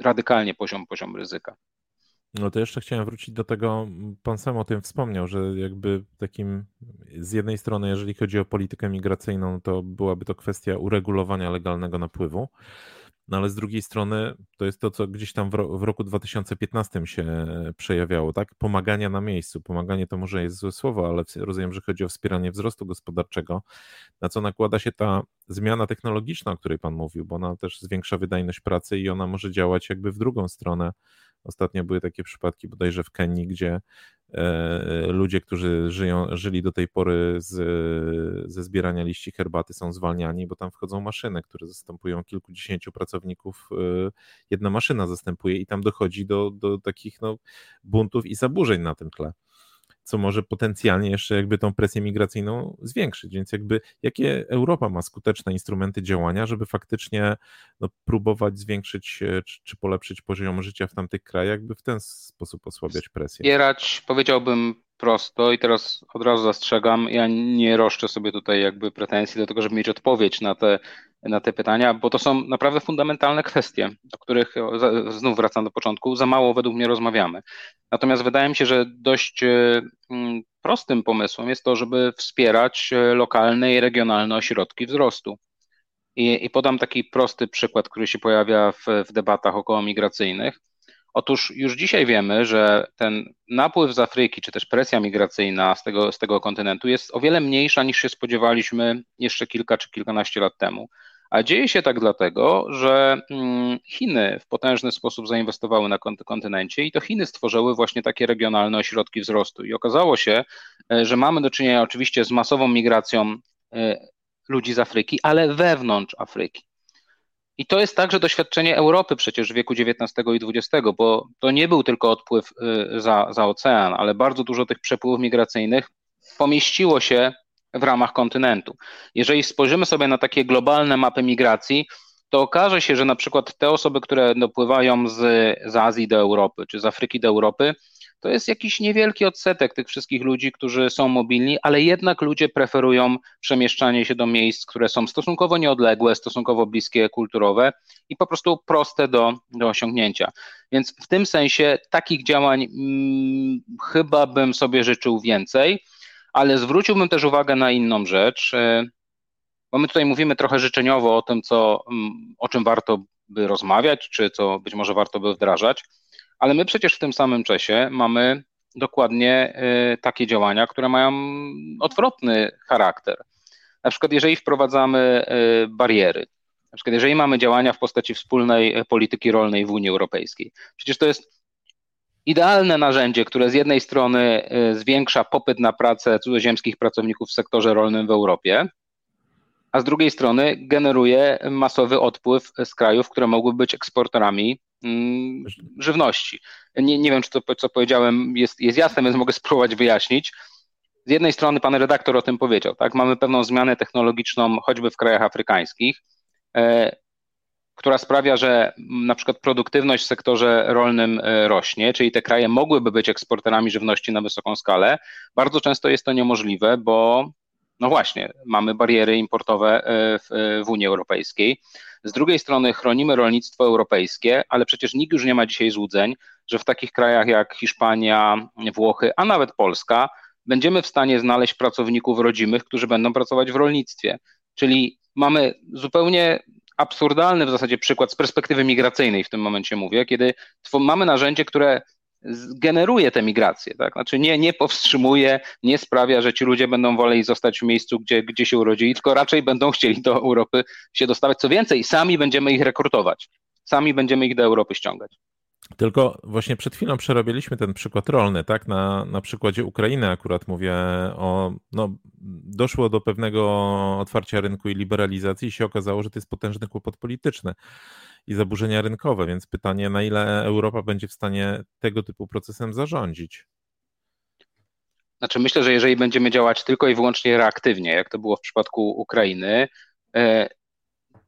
radykalnie poziom, poziom ryzyka. No to jeszcze chciałem wrócić do tego, pan sam o tym wspomniał, że jakby takim z jednej strony, jeżeli chodzi o politykę migracyjną, to byłaby to kwestia uregulowania legalnego napływu, no ale z drugiej strony to jest to, co gdzieś tam w, roku 2015 się przejawiało, tak? Pomagania na miejscu. Pomaganie to może jest złe słowo, ale rozumiem, że chodzi o wspieranie wzrostu gospodarczego, na co nakłada się ta zmiana technologiczna, o której Pan mówił, bo ona też zwiększa wydajność pracy i ona może działać jakby w drugą stronę. Ostatnio były takie przypadki bodajże w Kenii, gdzie E, ludzie, którzy żyją, żyli do tej pory z, ze zbierania liści herbaty są zwalniani, bo tam wchodzą maszyny, które zastępują kilkudziesięciu pracowników. E, jedna maszyna zastępuje i tam dochodzi do, do takich no, buntów i zaburzeń na tym tle co może potencjalnie jeszcze jakby tą presję migracyjną zwiększyć. Więc jakby jakie Europa ma skuteczne instrumenty działania, żeby faktycznie no, próbować zwiększyć e, czy, czy polepszyć poziom życia w tamtych krajach, by w ten sposób osłabiać presję? Wspierać, powiedziałbym, prosto i teraz od razu zastrzegam, ja nie roszczę sobie tutaj jakby pretensji do tego, żeby mieć odpowiedź na te, na te pytania, bo to są naprawdę fundamentalne kwestie, o których znów wracam do początku, za mało według mnie rozmawiamy. Natomiast wydaje mi się, że dość e, prostym pomysłem jest to, żeby wspierać e, lokalne i regionalne ośrodki wzrostu. I, i podam taki prosty przykład, który się pojawia w, w debatach około migracyjnych. Otóż już dzisiaj wiemy, że ten napływ z Afryki, czy też presja migracyjna z tego, z tego kontynentu jest o wiele mniejsza niż się spodziewaliśmy jeszcze kilka czy kilkanaście lat temu. A dzieje się tak dlatego, że mm, Chiny w potężny sposób zainwestowały na kontynencie i to Chiny stworzyły właśnie takie regionalne ośrodki wzrostu. I okazało się, e, że mamy do czynienia oczywiście z masową migracją e, ludzi z Afryki, ale wewnątrz Afryki. I to jest także doświadczenie Europy przecież w wieku XIX i XX, bo to nie był tylko odpływ y, za, za ocean, ale bardzo dużo tych przepływów migracyjnych pomieściło się w ramach kontynentu. Jeżeli spojrzymy sobie na takie globalne mapy migracji, to okaże się, że na przykład te osoby, które dopływają z, z Azji do Europy, czy z Afryki do Europy, to jest jakiś niewielki odsetek tych wszystkich ludzi, którzy są mobilni, ale jednak ludzie preferują przemieszczanie się do miejsc, które są stosunkowo nieodległe, stosunkowo bliskie kulturowe i po prostu proste do, do osiągnięcia. Więc w tym sensie takich działań hmm, chyba bym sobie życzył więcej, ale zwróciłbym też uwagę na inną rzecz, e, bo my tutaj mówimy trochę życzeniowo o tym, co, mm, o czym warto by rozmawiać, czy co być może warto by wdrażać ale my przecież w tym samym czasie mamy dokładnie y, takie działania, które mają odwrotny charakter. na przykład jeżeli wprowadzamy bariery, na przykład jeżeli mamy działania w postaci wspólnej polityki rolnej w Unii Europejskiej, przecież to jest idealne narzędzie, które z jednej strony zwiększa popyt na pracę cudzoziemskich pracowników w sektorze rolnym w Europie, a z drugiej strony generuje masowy odpływ z krajów, które mogłyby być eksporterami żywności. Nie, nie wiem, czy to, co powiedziałem, jest, jest jasne, więc mogę spróbować wyjaśnić. Z jednej strony pan redaktor o tym powiedział, tak? Mamy pewną zmianę technologiczną, choćby w krajach afrykańskich, e, która sprawia, że na przykład produktywność w sektorze rolnym e, rośnie, czyli te kraje mogłyby być eksporterami żywności na wysoką skalę. Bardzo często jest to niemożliwe, bo no właśnie, mamy bariery importowe e, w, w Unii Europejskiej. Z drugiej strony chronimy rolnictwo europejskie, ale przecież nikt już nie ma dzisiaj złudzeń, że w takich krajach jak Hiszpania, Włochy, a nawet Polska będziemy w stanie znaleźć pracowników rodzimych, którzy będą pracować w rolnictwie. Czyli mamy zupełnie absurdalny w zasadzie przykład z perspektywy migracyjnej w tym momencie mówię, kiedy mamy narzędzie, które generuje tę migrację, tak? Znaczy nie, nie powstrzymuje, nie sprawia, że ci ludzie będą woleli zostać w miejscu, gdzie, gdzie się urodzili, tylko raczej będą chcieli do Europy się dostawać. Co więcej, sami będziemy ich rekrutować, sami będziemy ich do Europy ściągać. Tylko właśnie przed chwilą przerabialiśmy ten przykład rolny, tak? Na, na przykładzie Ukrainy akurat mówię o, no, doszło do pewnego otwarcia rynku i liberalizacji i się okazało, że to jest potężny kłopot polityczny i zaburzenia rynkowe, więc pytanie, na ile Europa będzie w stanie tego typu procesem zarządzić? Znaczy myślę, że jeżeli będziemy działać tylko i wyłącznie reaktywnie, jak to było w przypadku Ukrainy, e,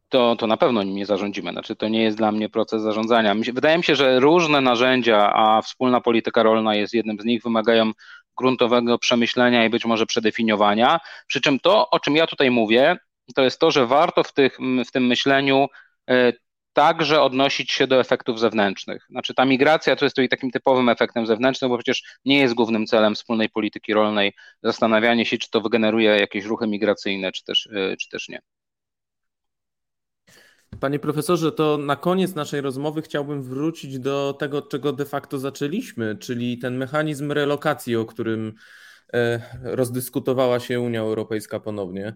to, to na pewno nim nie zarządzimy. Znaczy, to nie jest dla mnie proces zarządzania. Wydaje mi się, że różne narzędzia, a wspólna polityka rolna jest jednym z nich, wymagają gruntowego przemyślenia i być może przedefiniowania. Przy czym to, o czym ja tutaj mówię, to jest to, że warto w, tych, w tym myśleniu e, także odnosić się do efektów zewnętrznych. Znaczy ta migracja to jest tutaj takim typowym efektem zewnętrznym, bo przecież nie jest głównym celem wspólnej polityki rolnej zastanawianie się, czy to wygeneruje jakieś ruchy migracyjne, czy też, e, czy też nie. Panie profesorze, to na koniec naszej rozmowy chciałbym wrócić do tego, od czego de facto zaczęliśmy, czyli ten mechanizm relokacji, o którym e, rozdyskutowała się Unia Europejska ponownie.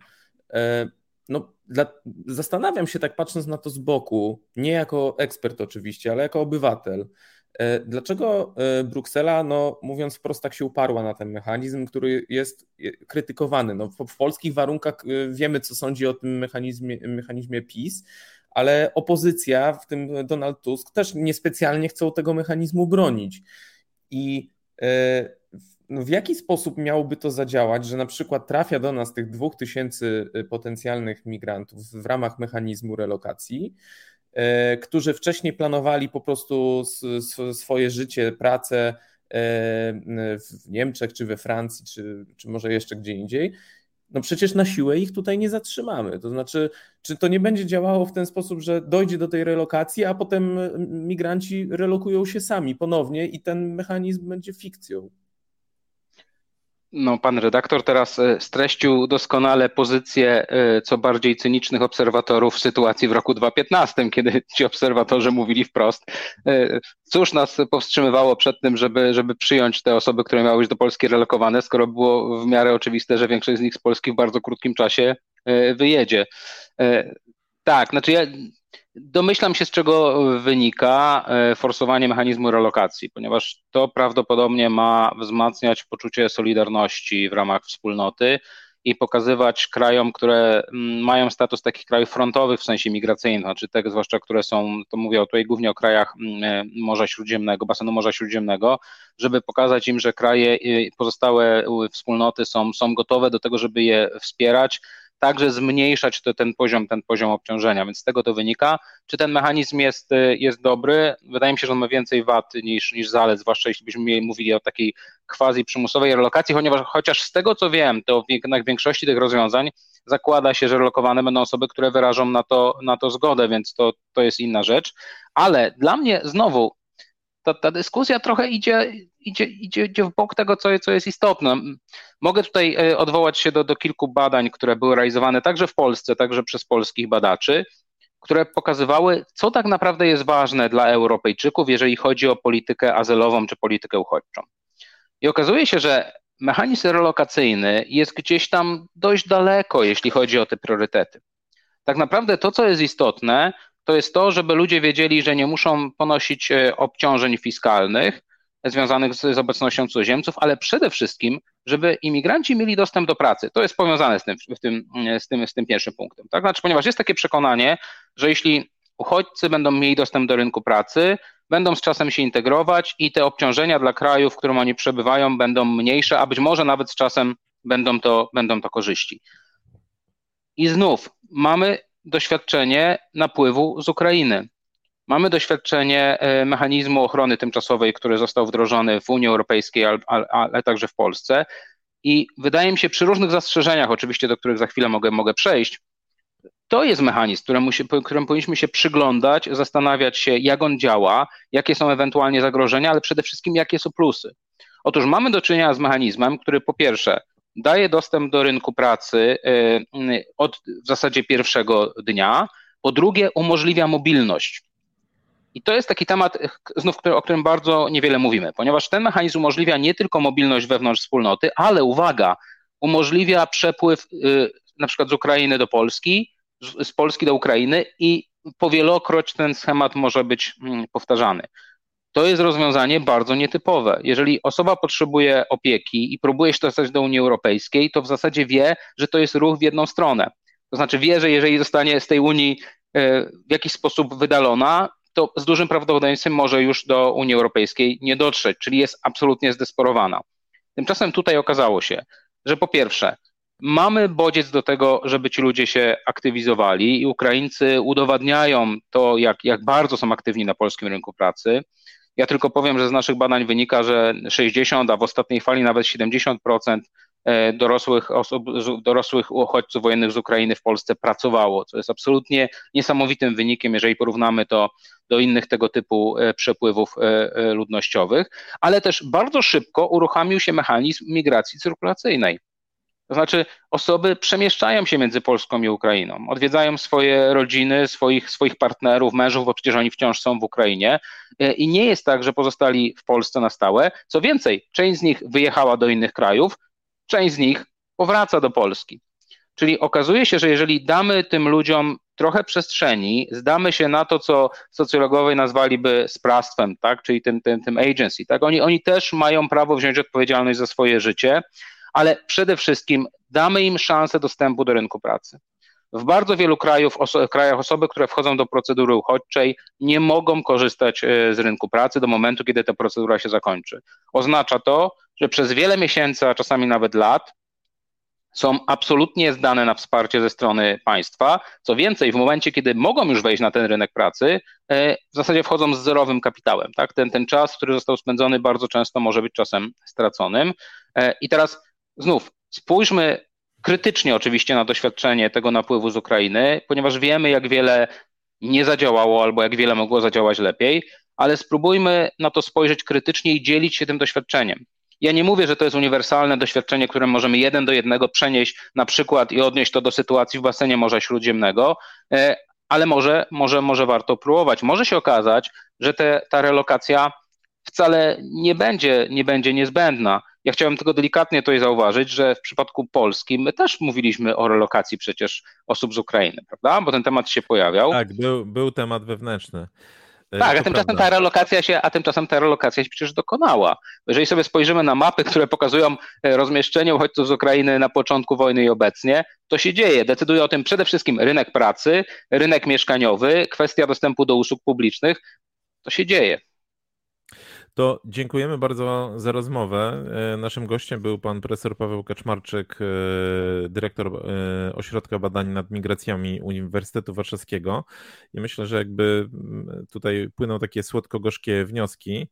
E, no, dla, zastanawiam się, tak patrząc na to z boku, nie jako ekspert oczywiście, ale jako obywatel, e, dlaczego Bruksela, no, mówiąc wprost, tak się uparła na ten mechanizm, który jest krytykowany. No, w, w polskich warunkach wiemy, co sądzi o tym mechanizmie, mechanizmie PiS ale opozycja, w tym Donald Tusk, też niespecjalnie chcą tego mechanizmu bronić. I e, no w jaki sposób miałoby to zadziałać, że na przykład trafia do nas tych dwóch tysięcy e, potencjalnych migrantów w ramach mechanizmu relokacji, e, którzy wcześniej planowali po prostu swoje życie, pracę w Niemczech, czy we Francji, czy, czy może jeszcze gdzie indziej, no przecież na siłę ich tutaj nie zatrzymamy. To znaczy, czy to nie będzie działało w ten sposób, że dojdzie do tej relokacji, a potem migranci relokują się sami ponownie i ten mechanizm będzie fikcją? No, pan redaktor teraz e, streścił doskonale pozycję e, co bardziej cynicznych obserwatorów sytuacji w roku 2015, kiedy ci obserwatorzy mówili wprost, e, cóż nas powstrzymywało przed tym, żeby, żeby przyjąć te osoby, które miały być do Polski relokowane, skoro było w miarę oczywiste, że większość z nich z Polski w bardzo krótkim czasie wyjedzie. Tak, znaczy ja Domyślam się, z czego wynika e, forsowanie mechanizmu relokacji, ponieważ to prawdopodobnie ma wzmacniać poczucie solidarności w ramach wspólnoty i pokazywać krajom, które mm, mają status takich krajów frontowych w sensie migracyjnym, znaczy te zwłaszcza, które są, to mówię tutaj głównie o krajach mm, e, Morza Śródziemnego, basenu Morza Śródziemnego, żeby pokazać im, że kraje pozostałe wspólnoty są, są gotowe do tego, żeby je wspierać, także zmniejszać ten poziom, ten poziom obciążenia, więc z tego to wynika. Czy ten mechanizm jest, y, jest dobry? Wydaje mi się, że on ma więcej wad niż, niż zalet, zwłaszcza jeśli byśmy mówili o takiej quasi przymusowej relokacji, ponieważ chociaż z tego co wiem, to w większości tych rozwiązań zakłada się, że relokowane będą osoby, które wyrażą na to, na to zgodę, więc to, to jest inna rzecz. Ale dla mnie znowu ta, ta dyskusja trochę idzie, idzie, idzie, idzie w bok tego, co, co jest istotne. Mogę tutaj e, odwołać się do, do kilku badań, które były realizowane także w Polsce, także przez polskich badaczy, które pokazywały, co tak naprawdę jest ważne dla Europejczyków, jeżeli chodzi o politykę azylową czy politykę uchodźczą. I okazuje się, że mechanizm relokacyjny jest gdzieś tam dość daleko, jeśli chodzi o te priorytety. Tak naprawdę to, co jest istotne, to jest to, żeby ludzie wiedzieli, że nie muszą ponosić e, obciążeń fiskalnych związanych z, z obecnością cudzoziemców, ale przede wszystkim, żeby imigranci mieli dostęp do pracy. To jest powiązane z tym, z tym, z tym, z tym pierwszym punktem. Tak? Znaczy, ponieważ jest takie przekonanie, że jeśli uchodźcy będą mieli dostęp do rynku pracy, będą z czasem się integrować i te obciążenia dla kraju, w którym oni przebywają, będą mniejsze, a być może nawet z czasem będą to, będą to korzyści. I znów mamy doświadczenie napływu z Ukrainy. Mamy doświadczenie e, mechanizmu ochrony tymczasowej, który został wdrożony w Unii Europejskiej, ale, ale także w Polsce. I wydaje mi się, przy różnych zastrzeżeniach, oczywiście, do których za chwilę mogę, mogę przejść, to jest mechanizm, któremu, się, któremu powinniśmy się przyglądać, zastanawiać się, jak on działa, jakie są ewentualnie zagrożenia, ale przede wszystkim, jakie są plusy. Otóż mamy do czynienia z mechanizmem, który po pierwsze daje dostęp do rynku pracy y, od w zasadzie pierwszego dnia, po drugie umożliwia mobilność. I to jest taki temat, znów, o którym bardzo niewiele mówimy, ponieważ ten mechanizm umożliwia nie tylko mobilność wewnątrz wspólnoty, ale uwaga, umożliwia przepływ y, na przykład z Ukrainy do Polski, z Polski do Ukrainy i powielokroć ten schemat może być mm, powtarzany. To jest rozwiązanie bardzo nietypowe. Jeżeli osoba potrzebuje opieki i próbuje się dostać do Unii Europejskiej, to w zasadzie wie, że to jest ruch w jedną stronę. To znaczy wie, że jeżeli zostanie z tej Unii e, w jakiś sposób wydalona, to z dużym prawdopodobieństwem może już do Unii Europejskiej nie dotrzeć, czyli jest absolutnie zdesperowana. Tymczasem tutaj okazało się, że po pierwsze, mamy bodziec do tego, żeby ci ludzie się aktywizowali i Ukraińcy udowadniają to, jak, jak bardzo są aktywni na polskim rynku pracy. Ja tylko powiem, że z naszych badań wynika, że 60, a w ostatniej fali nawet 70% e, dorosłych osób, dorosłych uchodźców wojennych z Ukrainy w Polsce pracowało, co jest absolutnie niesamowitym wynikiem, jeżeli porównamy to do innych tego typu e, przepływów e, ludnościowych, ale też bardzo szybko uruchomił się mechanizm migracji cyrkulacyjnej. To znaczy, osoby przemieszczają się między Polską i Ukrainą, odwiedzają swoje rodziny, swoich, swoich partnerów, mężów, bo przecież oni wciąż są w Ukrainie. E, I nie jest tak, że pozostali w Polsce na stałe. Co więcej, część z nich wyjechała do innych krajów, część z nich powraca do Polski. Czyli okazuje się, że jeżeli damy tym ludziom trochę przestrzeni, zdamy się na to, co socjologowie nazwaliby sprawstwem, tak? czyli tym, tym, tym agency, tak? oni, oni też mają prawo wziąć odpowiedzialność za swoje życie ale przede wszystkim damy im szansę dostępu do rynku pracy. W bardzo wielu krajów, oso krajach osoby, które wchodzą do procedury uchodźczej, nie mogą korzystać e, z rynku pracy do momentu, kiedy ta procedura się zakończy. Oznacza to, że przez wiele miesięcy, a czasami nawet lat, są absolutnie zdane na wsparcie ze strony państwa. Co więcej, w momencie, kiedy mogą już wejść na ten rynek pracy, e, w zasadzie wchodzą z zerowym kapitałem. Tak? Ten, ten czas, który został spędzony, bardzo często może być czasem straconym. E, I teraz znów spójrzmy krytycznie oczywiście na doświadczenie tego napływu z Ukrainy, ponieważ wiemy, jak wiele nie zadziałało albo jak wiele mogło zadziałać lepiej, ale spróbujmy na to spojrzeć krytycznie i dzielić się tym doświadczeniem. Ja nie mówię, że to jest uniwersalne doświadczenie, które możemy jeden do jednego przenieść na przykład i odnieść to do sytuacji w basenie Morza Śródziemnego, e, ale może, może, może warto próbować. Może się okazać, że te, ta relokacja wcale nie będzie, nie będzie niezbędna. Ja chciałem tylko delikatnie tutaj zauważyć, że w przypadku Polski my też mówiliśmy o relokacji przecież osób z Ukrainy, prawda? Bo ten temat się pojawiał. Tak, był, był temat wewnętrzny. E, tak, a tymczasem ta relokacja się, a tymczasem ta relokacja się przecież dokonała. Jeżeli sobie spojrzymy na mapy, które pokazują e, rozmieszczenie uchodźców z Ukrainy na początku wojny i obecnie, to się dzieje. Decyduje o tym przede wszystkim rynek pracy, rynek mieszkaniowy, kwestia dostępu do usług publicznych. To się dzieje. To dziękujemy bardzo za rozmowę. E, naszym gościem był pan profesor Paweł Kaczmarczyk, e, dyrektor e, Ośrodka Badań nad Migracjami Uniwersytetu Warszawskiego. I myślę, że jakby mm, tutaj płyną takie słodko-gorzkie wnioski,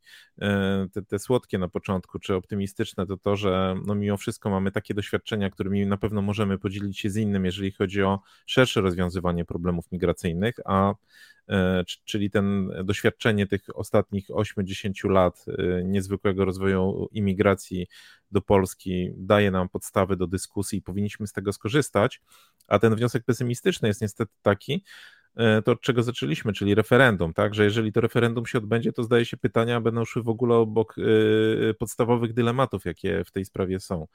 te, te słodkie na początku, czy optymistyczne, to to, że no mimo wszystko mamy takie doświadczenia, którymi na pewno możemy podzielić się z innym, jeżeli chodzi o szersze rozwiązywanie problemów migracyjnych, a czyli ten doświadczenie tych ostatnich 8-10 lat e, niezwykłego rozwoju imigracji do Polski daje nam podstawy do dyskusji i powinniśmy z tego skorzystać. A ten wniosek pesymistyczny jest niestety taki, e, to, od czego zaczęliśmy, czyli referendum, tak? Że jeżeli to referendum się odbędzie, to zdaje się pytania będą szły w ogóle obok podstawowych dylematów, jakie w tej sprawie są.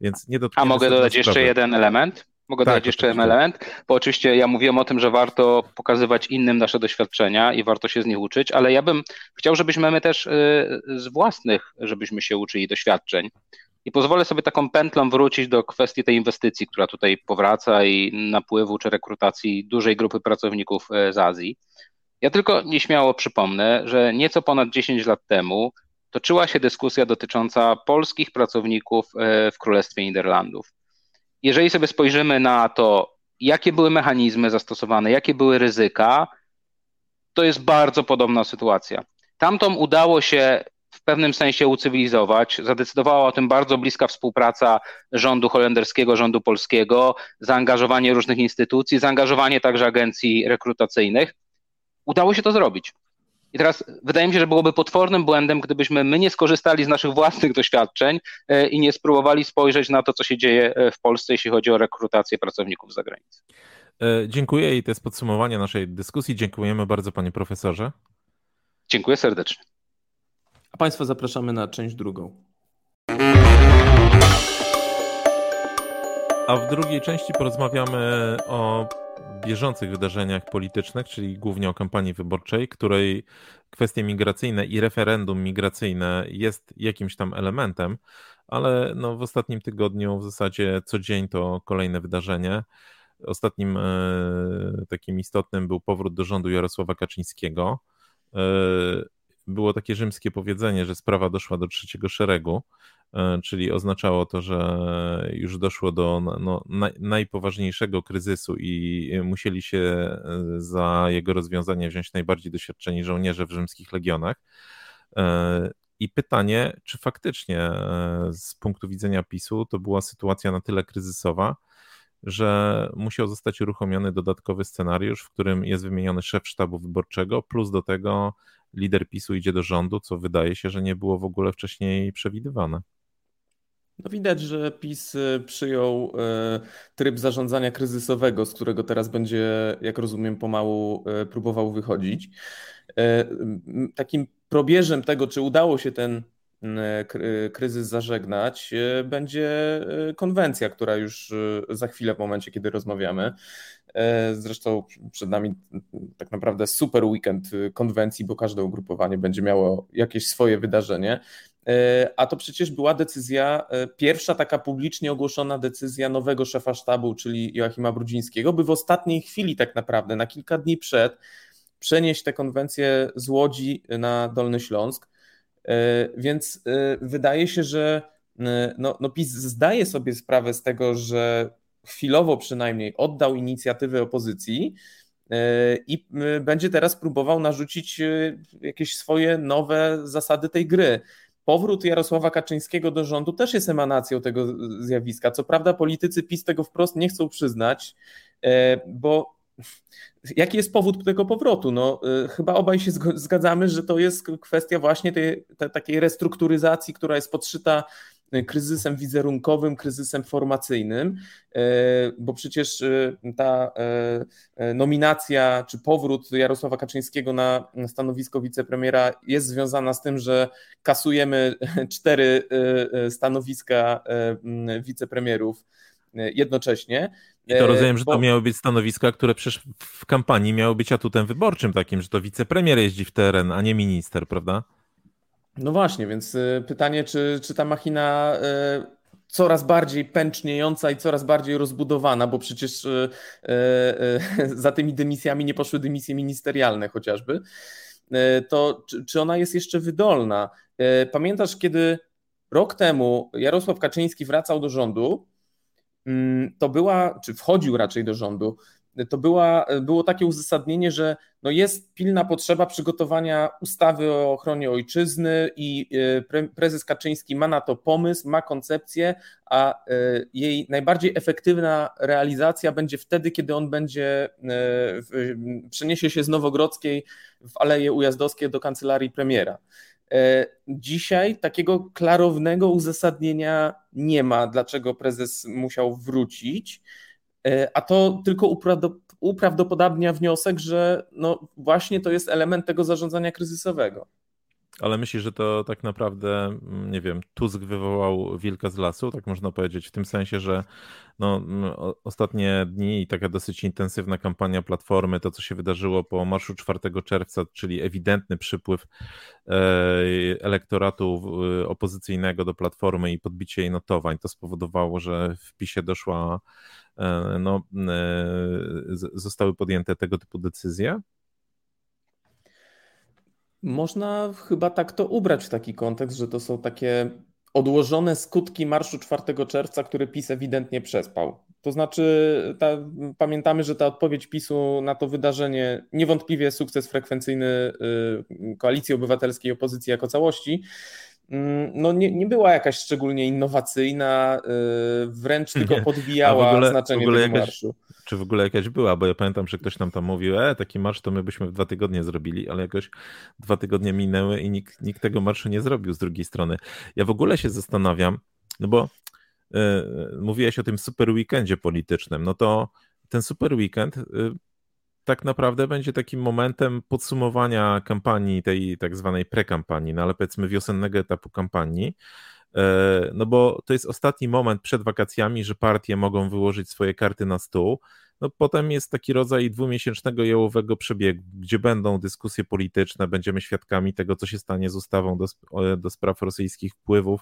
Więc nie A mogę dodać jeszcze jeden element? Mogę tak, dodać jeszcze jeden element, bo oczywiście ja mówiłem o tym, że warto pokazywać innym nasze doświadczenia i warto się z nich uczyć, ale ja bym chciał, żebyśmy my też z własnych, żebyśmy się uczyli doświadczeń. I pozwolę sobie taką pętlą wrócić do kwestii tej inwestycji, która tutaj powraca i napływu czy rekrutacji dużej grupy pracowników e, z Azji. Ja tylko nieśmiało przypomnę, że nieco ponad 10 lat temu toczyła się dyskusja dotycząca polskich pracowników e, w Królestwie Niderlandów. Jeżeli sobie spojrzymy na to, jakie były mechanizmy zastosowane, jakie były ryzyka, to jest bardzo podobna sytuacja. Tamtom udało się w pewnym sensie ucywilizować. Zadecydowała o tym bardzo bliska współpraca rządu holenderskiego, rządu polskiego, zaangażowanie różnych instytucji, zaangażowanie także agencji rekrutacyjnych. Udało się to zrobić. I teraz wydaje mi się, że byłoby potwornym błędem, gdybyśmy my nie skorzystali z naszych własnych doświadczeń e, i nie spróbowali spojrzeć na to, co się dzieje e, w Polsce, jeśli chodzi o rekrutację pracowników z zagranicy. E, dziękuję i to jest podsumowanie naszej dyskusji. Dziękujemy bardzo, panie profesorze. Dziękuję serdecznie. A Państwa zapraszamy na część drugą. A w drugiej części porozmawiamy o bieżących wydarzeniach politycznych, czyli głównie o kampanii wyborczej, której kwestie migracyjne i referendum migracyjne jest jakimś tam elementem, ale no w ostatnim tygodniu w zasadzie co dzień to kolejne wydarzenie. Ostatnim e, takim istotnym był powrót do rządu Jarosława Kaczyńskiego. E, było takie rzymskie powiedzenie, że sprawa doszła do trzeciego szeregu, czyli oznaczało to, że już doszło do no, najpoważniejszego kryzysu i musieli się e, za jego rozwiązanie wziąć najbardziej doświadczeni żołnierze w rzymskich legionach. E, I pytanie, czy faktycznie z punktu widzenia PiSu to była sytuacja na tyle kryzysowa, że musiał zostać uruchomiony dodatkowy scenariusz, w którym jest wymieniony szef sztabu wyborczego, plus do tego lider PiSu idzie do rządu, co wydaje się, że nie było w ogóle wcześniej przewidywane. No widać, że PiS y, przyjął y, tryb zarządzania kryzysowego, z którego teraz będzie, jak rozumiem, pomału y, próbował wychodzić. Takim probierzem tego, czy udało się ten kryzys zażegnać, będzie konwencja, która już za chwilę, w momencie, kiedy rozmawiamy. Zresztą przed nami tak naprawdę super weekend konwencji, bo każde ugrupowanie będzie miało jakieś swoje wydarzenie. A to przecież była decyzja, pierwsza taka publicznie ogłoszona decyzja nowego szefa sztabu, czyli Joachima Brudzińskiego, by w ostatniej chwili tak naprawdę, na kilka dni przed, przenieść tę konwencję z Łodzi na Dolny Śląsk. Więc wydaje się, że no, no PiS zdaje sobie sprawę z tego, że chwilowo przynajmniej oddał inicjatywę opozycji e, i e, będzie teraz próbował narzucić e, jakieś swoje nowe zasady tej gry. Powrót Jarosława Kaczyńskiego do rządu też jest emanacją tego zjawiska. Co prawda, politycy PiS tego wprost nie chcą przyznać, bo jaki jest powód tego powrotu? No, chyba obaj się zgadzamy, że to jest kwestia właśnie tej, tej takiej restrukturyzacji, która jest podszyta kryzysem wizerunkowym, kryzysem formacyjnym, e, bo przecież e, ta nominacja czy powrót Jarosława Kaczyńskiego na stanowisko wicepremiera jest związana z tym, że kasujemy cztery stanowiska wicepremierów jednocześnie. I to rozumiem, że to miały być stanowiska, które przecież w kampanii miały być atutem wyborczym takim, że to wicepremier jeździ w teren, a nie minister, prawda? No właśnie, więc y, pytanie, czy, czy ta machina y, coraz bardziej pęczniejąca i coraz bardziej rozbudowana, bo przecież y, za tymi dymisjami nie poszły dymisje ministerialne chociażby, to czy, czy ona jest jeszcze wydolna? Pamiętasz, kiedy rok temu Jarosław Kaczyński wracał do rządu, mm, to była, czy wchodził raczej do rządu, to była, było takie uzasadnienie, że no jest pilna potrzeba przygotowania ustawy o ochronie ojczyzny i e, prezes Kaczyński ma na to pomysł, ma koncepcję, a e, jej najbardziej efektywna realizacja będzie wtedy, kiedy on będzie, e, przeniesie się z Nowogrodzkiej w Aleje Ujazdowskie do kancelarii premiera. Dzisiaj takiego klarownego uzasadnienia nie ma, dlaczego prezes musiał wrócić. A to tylko uprawdopodobnia wniosek, że no właśnie to jest element tego zarządzania kryzysowego. Ale myślisz, że to tak naprawdę, mm, nie wiem, Tusk wywołał wilka z lasu, tak można powiedzieć, w tym sensie, że no, ostatnie dni i taka dosyć intensywna kampania Platformy, to co się wydarzyło po marszu 4 czerwca, czyli ewidentny przypływ e, elektoratu opozycyjnego do Platformy i podbicie jej notowań, to spowodowało, że w PiSie doszła, e, no, e, zostały podjęte tego typu decyzje? Można chyba tak to ubrać w taki kontekst, że to są takie odłożone skutki marszu 4 czerwca, który PiS ewidentnie przespał. To znaczy, ta, pamiętamy, że ta odpowiedź PiSu na to wydarzenie niewątpliwie sukces frekwencyjny y, koalicji obywatelskiej opozycji jako całości, no nie, nie była jakaś szczególnie innowacyjna, y, wręcz tylko podbijała ogóle, znaczenie tego jakaś, marszu. Czy w ogóle jakaś była, bo ja pamiętam, że ktoś nam tam mówił, e, taki marsz to my byśmy w dwa tygodnie zrobili, ale jakoś dwa tygodnie minęły i nikt, nikt tego marszu nie zrobił z drugiej strony. Ja w ogóle się zastanawiam, no bo y, mówiłeś o tym super weekendzie politycznym, no to ten super weekend y, tak naprawdę będzie takim momentem podsumowania kampanii, tej tak zwanej prekampanii, no ale powiedzmy wiosennego etapu kampanii. E, no bo to jest ostatni moment przed wakacjami, że partie mogą wyłożyć swoje karty na stół. No potem jest taki rodzaj dwumiesięcznego jałowego przebiegu, gdzie będą dyskusje polityczne, będziemy świadkami tego, co się stanie z ustawą do, do spraw rosyjskich wpływów.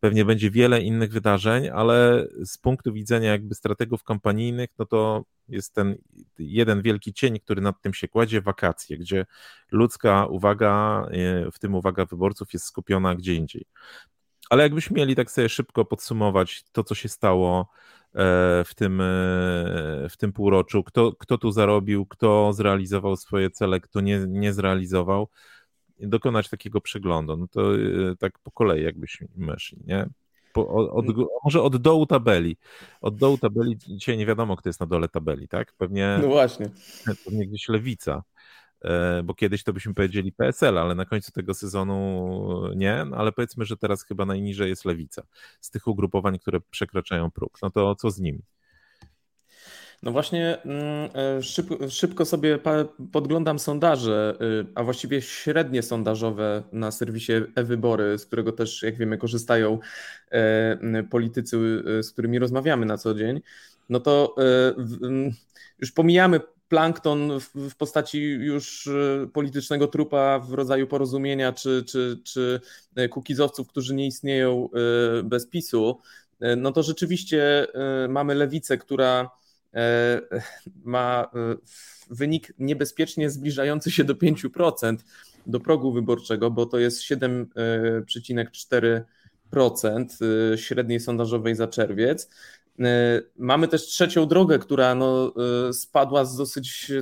Pewnie będzie wiele innych wydarzeń, ale z punktu widzenia jakby strategów kampanijnych, no to jest ten jeden wielki cień, który nad tym się kładzie, wakacje, gdzie ludzka uwaga, e, w tym uwaga wyborców jest skupiona gdzie indziej. Ale jakbyśmy mieli tak sobie szybko podsumować to, co się stało w tym, e, w tym półroczu, kto, kto tu zarobił, kto zrealizował swoje cele, kto nie, nie zrealizował, dokonać takiego przeglądu. No to tak po kolei jakbyśmy szli, nie? Po, od, może od dołu tabeli. Od dołu tabeli, dzisiaj nie wiadomo, kto jest na dole tabeli, tak? Pewnie, no właśnie. pewnie gdzieś lewica, e, bo kiedyś to byśmy powiedzieli PSL, ale na końcu tego sezonu nie, no ale powiedzmy, że teraz chyba najniżej jest lewica z tych ugrupowań, które przekraczają próg. No to co z nimi? No właśnie mm, e, szybko, sobie podglądam sondaże, y, a właściwie średnie sondażowe na serwisie e-wybory, z którego też, jak wiemy, korzystają e, politycy, y, z którymi rozmawiamy na co dzień. No to e, już pomijamy plankton w postaci już politycznego trupa w rodzaju porozumienia czy, czy, czy kukizowców, którzy nie istnieją bez PiSu, no to rzeczywiście mamy lewicę, która E, ma e, wynik niebezpiecznie zbliżający się do 5% do progu wyborczego, bo to jest 7,4% e, średniej sondażowej za czerwiec. Mamy też trzecią drogę, która no, spadła z dosyć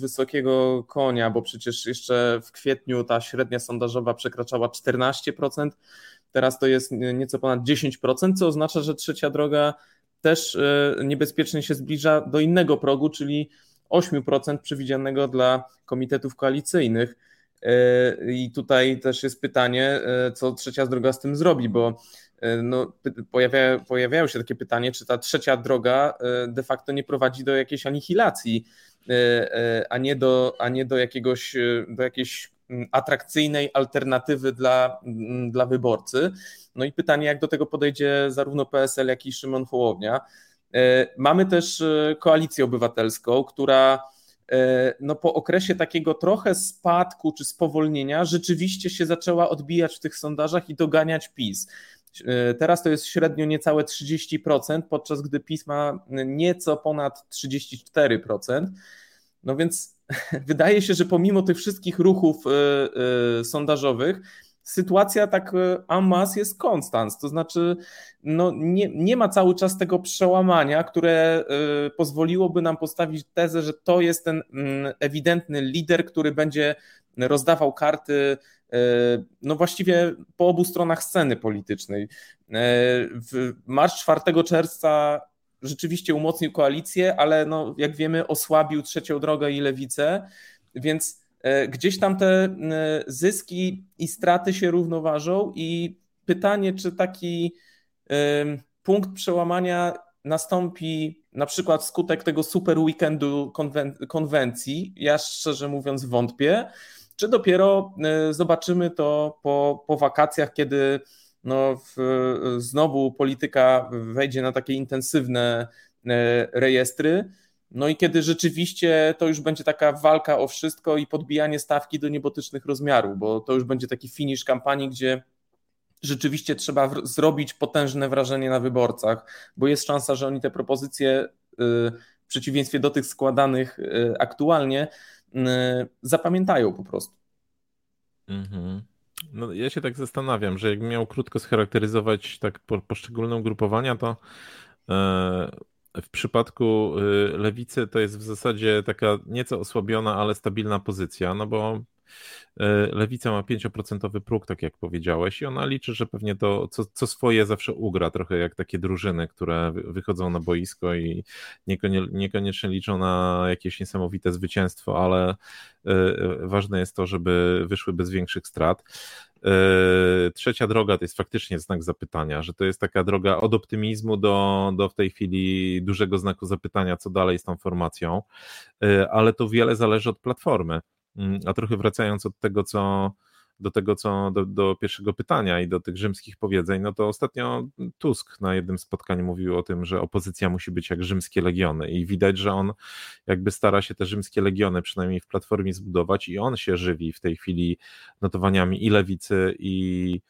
wysokiego konia, bo przecież jeszcze w kwietniu ta średnia sondażowa przekraczała 14%, teraz to jest nieco ponad 10%, co oznacza, że trzecia droga też e, niebezpiecznie się zbliża do innego progu, czyli 8% przewidzianego dla komitetów koalicyjnych. E, I tutaj też jest pytanie, e, co trzecia droga z tym zrobi, bo no, pojawia, pojawiają się takie pytanie, czy ta trzecia droga de facto nie prowadzi do jakiejś anihilacji, a nie do, a nie do jakiegoś, do jakiejś mm, atrakcyjnej alternatywy dla, mm, dla wyborcy. No i pytanie, jak do tego podejdzie zarówno PSL, jak i Szymon Hołownia. E, mamy też e, koalicję obywatelską, która e, no po okresie takiego trochę spadku czy spowolnienia rzeczywiście się zaczęła odbijać w tych sondażach i doganiać PiS. Teraz to jest średnio niecałe 30%, podczas gdy PiS ma nieco ponad 34%. No więc wydaje się, że pomimo tych wszystkich ruchów sondażowych, sytuacja tak amas e, jest konstans, to znaczy no, nie, nie ma cały czas tego przełamania, które pozwoliłoby nam postawić tezę, że to jest ten y, ewidentny lider, który będzie rozdawał karty no właściwie po obu stronach sceny politycznej. W marsz 4 czerwca rzeczywiście umocnił koalicję, ale no, jak wiemy osłabił trzecią drogę i lewicę, więc E, gdzieś tam te e, zyski i straty się równoważą i pytanie, czy taki punkt przełamania nastąpi na przykład skutek tego super weekendu konwen konwencji, ja szczerze mówiąc wątpię, czy dopiero y, zobaczymy to po, po wakacjach, kiedy no, w, znowu polityka wejdzie na takie intensywne y, rejestry. No i kiedy rzeczywiście to już będzie taka walka o wszystko i podbijanie stawki do niebotycznych rozmiarów, bo to już będzie taki finisz kampanii, gdzie rzeczywiście trzeba zrobić potężne wrażenie na wyborcach, bo jest szansa, że oni te propozycje y, w przeciwieństwie do tych składanych y, aktualnie zapamiętają po prostu. Mhm. No, ja się tak zastanawiam, że jakbym miał krótko scharakteryzować tak poszczególne ugrupowania, to e, w przypadku lewicy to jest w zasadzie taka nieco osłabiona, ale stabilna pozycja, no bo E, Lewica ma 5% próg, tak jak powiedziałeś, i ona liczy, że pewnie to co, co swoje zawsze ugra, trochę jak takie drużyny, które wychodzą na boisko i niekoniecznie liczą na jakieś niesamowite zwycięstwo, ale e, ważne jest to, żeby wyszły bez większych strat. E, trzecia droga to jest faktycznie znak zapytania, że to jest taka droga od optymizmu do, do w tej chwili dużego znaku zapytania, co dalej z tą formacją, ale to wiele zależy od platformy. Mm, a trochę wracając od tego, co do tego, co do, do, pierwszego pytania i do tych rzymskich powiedzeń, no to ostatnio Tusk na jednym spotkaniu mówił o tym, że opozycja musi być jak rzymskie legiony i widać, że on jakby stara się te rzymskie legiony przynajmniej w platformie zbudować i on się żywi w tej chwili notowaniami i lewicy i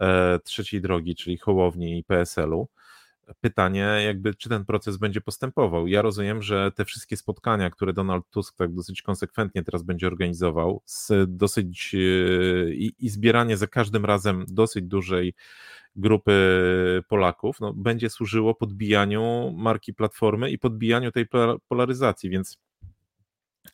e, trzeciej drogi, czyli Hołowni i PSL-u pytanie, jakby czy ten proces będzie postępował. Ja rozumiem, że te wszystkie spotkania, które Donald Tusk tak dosyć konsekwentnie teraz będzie organizował, z dosyć e, i, i zbieranie za każdym razem dosyć dużej grupy Polaków, no, będzie służyło podbijaniu marki Platformy i podbijaniu tej polaryzacji, więc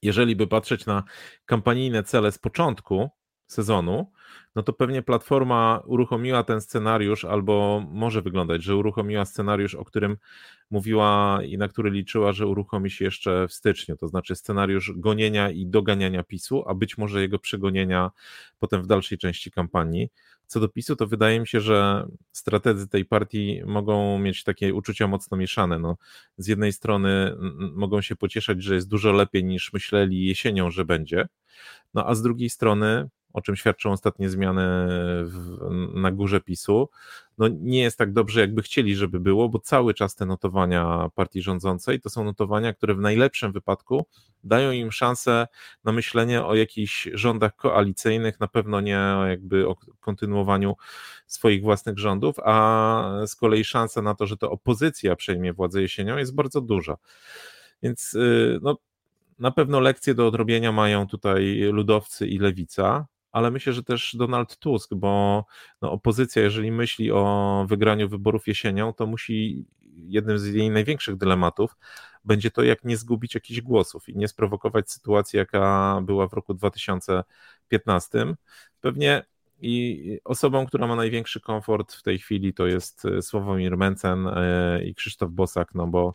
jeżeli by patrzeć na kampanijne cele z początku sezonu, no to pewnie platforma uruchomiła ten scenariusz, albo może wyglądać, że uruchomiła scenariusz, o którym mówiła i na który liczyła, że uruchomi się jeszcze w styczniu, to znaczy scenariusz gonienia i doganiania PiSu, a być może jego przegonienia potem w dalszej części kampanii. Co do PiSu, to wydaje mi się, że strategzy tej partii mogą mieć takie uczucia mocno mieszane. No, z jednej strony mogą się pocieszać, że jest dużo lepiej niż myśleli jesienią, że będzie, no a z drugiej strony o czym świadczą ostatnie zmiany w, na górze PiSu, no nie jest tak dobrze, jakby chcieli, żeby było, bo cały czas te notowania partii rządzącej to są notowania, które w najlepszym wypadku dają im szansę na myślenie o jakichś rządach koalicyjnych, na pewno nie jakby o kontynuowaniu swoich własnych rządów, a z kolei szansa na to, że to opozycja przejmie władzę jesienią jest bardzo duża. Więc y, no, na pewno lekcje do odrobienia mają tutaj ludowcy i lewica ale myślę, że też Donald Tusk, bo no, opozycja, jeżeli myśli o wygraniu wyborów jesienią, to musi jednym z jej największych dylematów będzie to, jak nie zgubić jakichś głosów i nie sprowokować sytuacji, jaka była w roku 2015. Pewnie i osobą, która ma największy komfort w tej chwili, to jest Sławomir Mencen e, i Krzysztof Bosak, no bo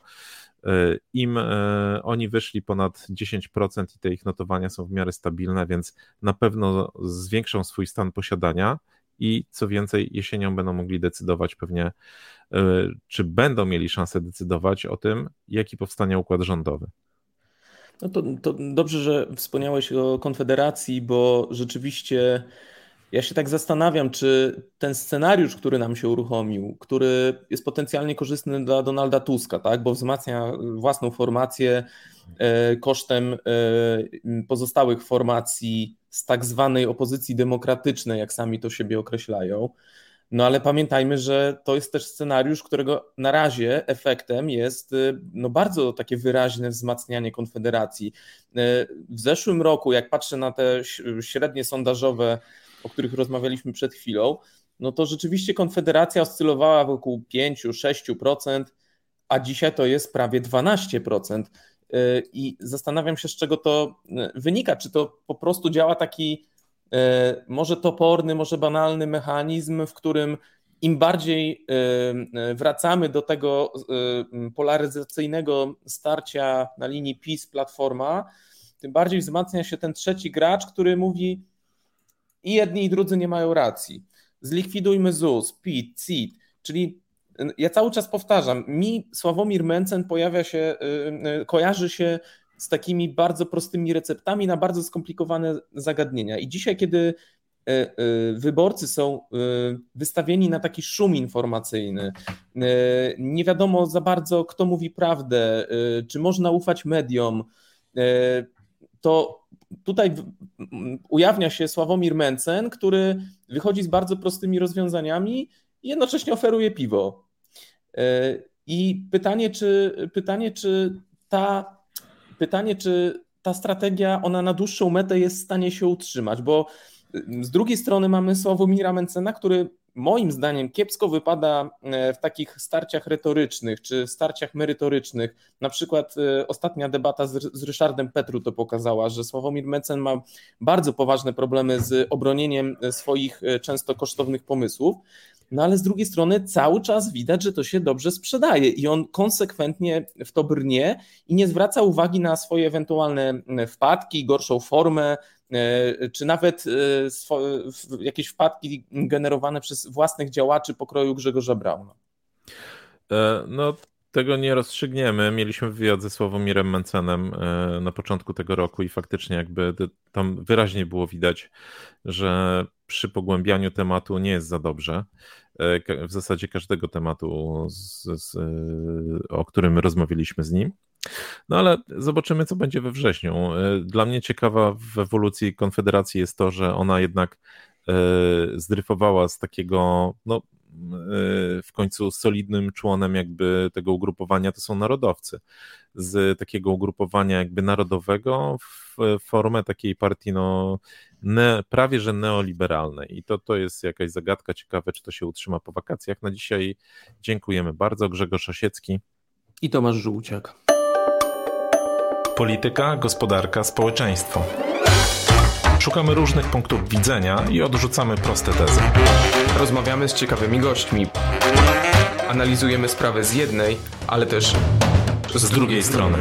Im e, oni wyszli ponad 10% i te ich notowania są w miarę stabilne, więc na pewno zwiększą swój stan posiadania i co więcej, jesienią będą mogli decydować pewnie, e, czy będą mieli szansę decydować o tym, jaki powstanie układ rządowy. No to, to dobrze, że wspomniałeś o Konfederacji, bo rzeczywiście ja się tak zastanawiam, czy ten scenariusz, który nam się uruchomił, który jest potencjalnie korzystny dla Donalda Tuska, tak, bo wzmacnia własną formację e, kosztem e, pozostałych formacji z tak zwanej opozycji demokratycznej, jak sami to siebie określają. No ale pamiętajmy, że to jest też scenariusz, którego na razie efektem jest e, no, bardzo takie wyraźne wzmacnianie Konfederacji. W zeszłym roku, jak patrzę na te średnie sondażowe o których rozmawialiśmy przed chwilą, no to rzeczywiście Konfederacja oscylowała wokół 5-6%, a dzisiaj to jest prawie 12%. Y, I zastanawiam się, z czego to y, wynika. Czy to po prostu działa taki y, może toporny, może banalny mechanizm, w którym im bardziej wracamy do tego polaryzacyjnego starcia na linii PiS-Platforma, tym bardziej wzmacnia się ten trzeci gracz, który mówi: i jedni i drudzy nie mają racji. Zlikwidujmy ZUS, PIT, CIT, czyli ja cały czas powtarzam, mi Sławomir Mencen pojawia się, kojarzy się z takimi bardzo prostymi receptami na bardzo skomplikowane zagadnienia. I dzisiaj, kiedy wyborcy są wystawieni na taki szum informacyjny, nie wiadomo za bardzo, kto mówi prawdę, czy można ufać mediom, to tutaj ujawnia się Sławomir Mencen, który wychodzi z bardzo prostymi rozwiązaniami i jednocześnie oferuje piwo. E, I pytanie, czy, pytanie, czy ta pytanie, czy ta strategia, ona na dłuższą metę jest w stanie się utrzymać, bo z drugiej strony mamy Sławomira Mencena, który moim zdaniem kiepsko wypada e, w takich starciach retorycznych czy starciach merytorycznych. Na przykład e, ostatnia debata z, z Ryszardem Petru to pokazała, że Sławomir Mencen ma bardzo poważne problemy z obronieniem e, swoich często kosztownych pomysłów. No ale z drugiej strony cały czas widać, że to się dobrze sprzedaje i on konsekwentnie w to brnie i nie zwraca uwagi na swoje ewentualne wpadki, gorszą formę, czy nawet e, jakieś wpadki generowane przez własnych działaczy pokroju Grzegorza Brauna? E, no, tego nie rozstrzygniemy. Mieliśmy wywiad ze Sławomirem Mencenem na początku tego roku i faktycznie jakby tam wyraźnie było widać, że przy pogłębianiu tematu nie jest za dobrze. W zasadzie każdego tematu, z, z, o którym rozmawialiśmy z nim. No ale zobaczymy, co będzie we wrześniu. E, dla mnie ciekawa w ewolucji Konfederacji jest to, że ona jednak e, zdryfowała z takiego, no e, w końcu solidnym członem jakby tego ugrupowania to są narodowcy. Z takiego ugrupowania jakby narodowego w formę takiej partii no ne, prawie że neoliberalnej i to, to jest jakaś zagadka ciekawe, czy to się utrzyma po wakacjach. Na dzisiaj dziękujemy bardzo. Grzegorz Osiecki i Tomasz Żółciak polityka, gospodarka, społeczeństwo. Szukamy różnych punktów widzenia i odrzucamy proste tezy. Rozmawiamy z ciekawymi gośćmi. Analizujemy sprawę z jednej, ale też z drugiej strony.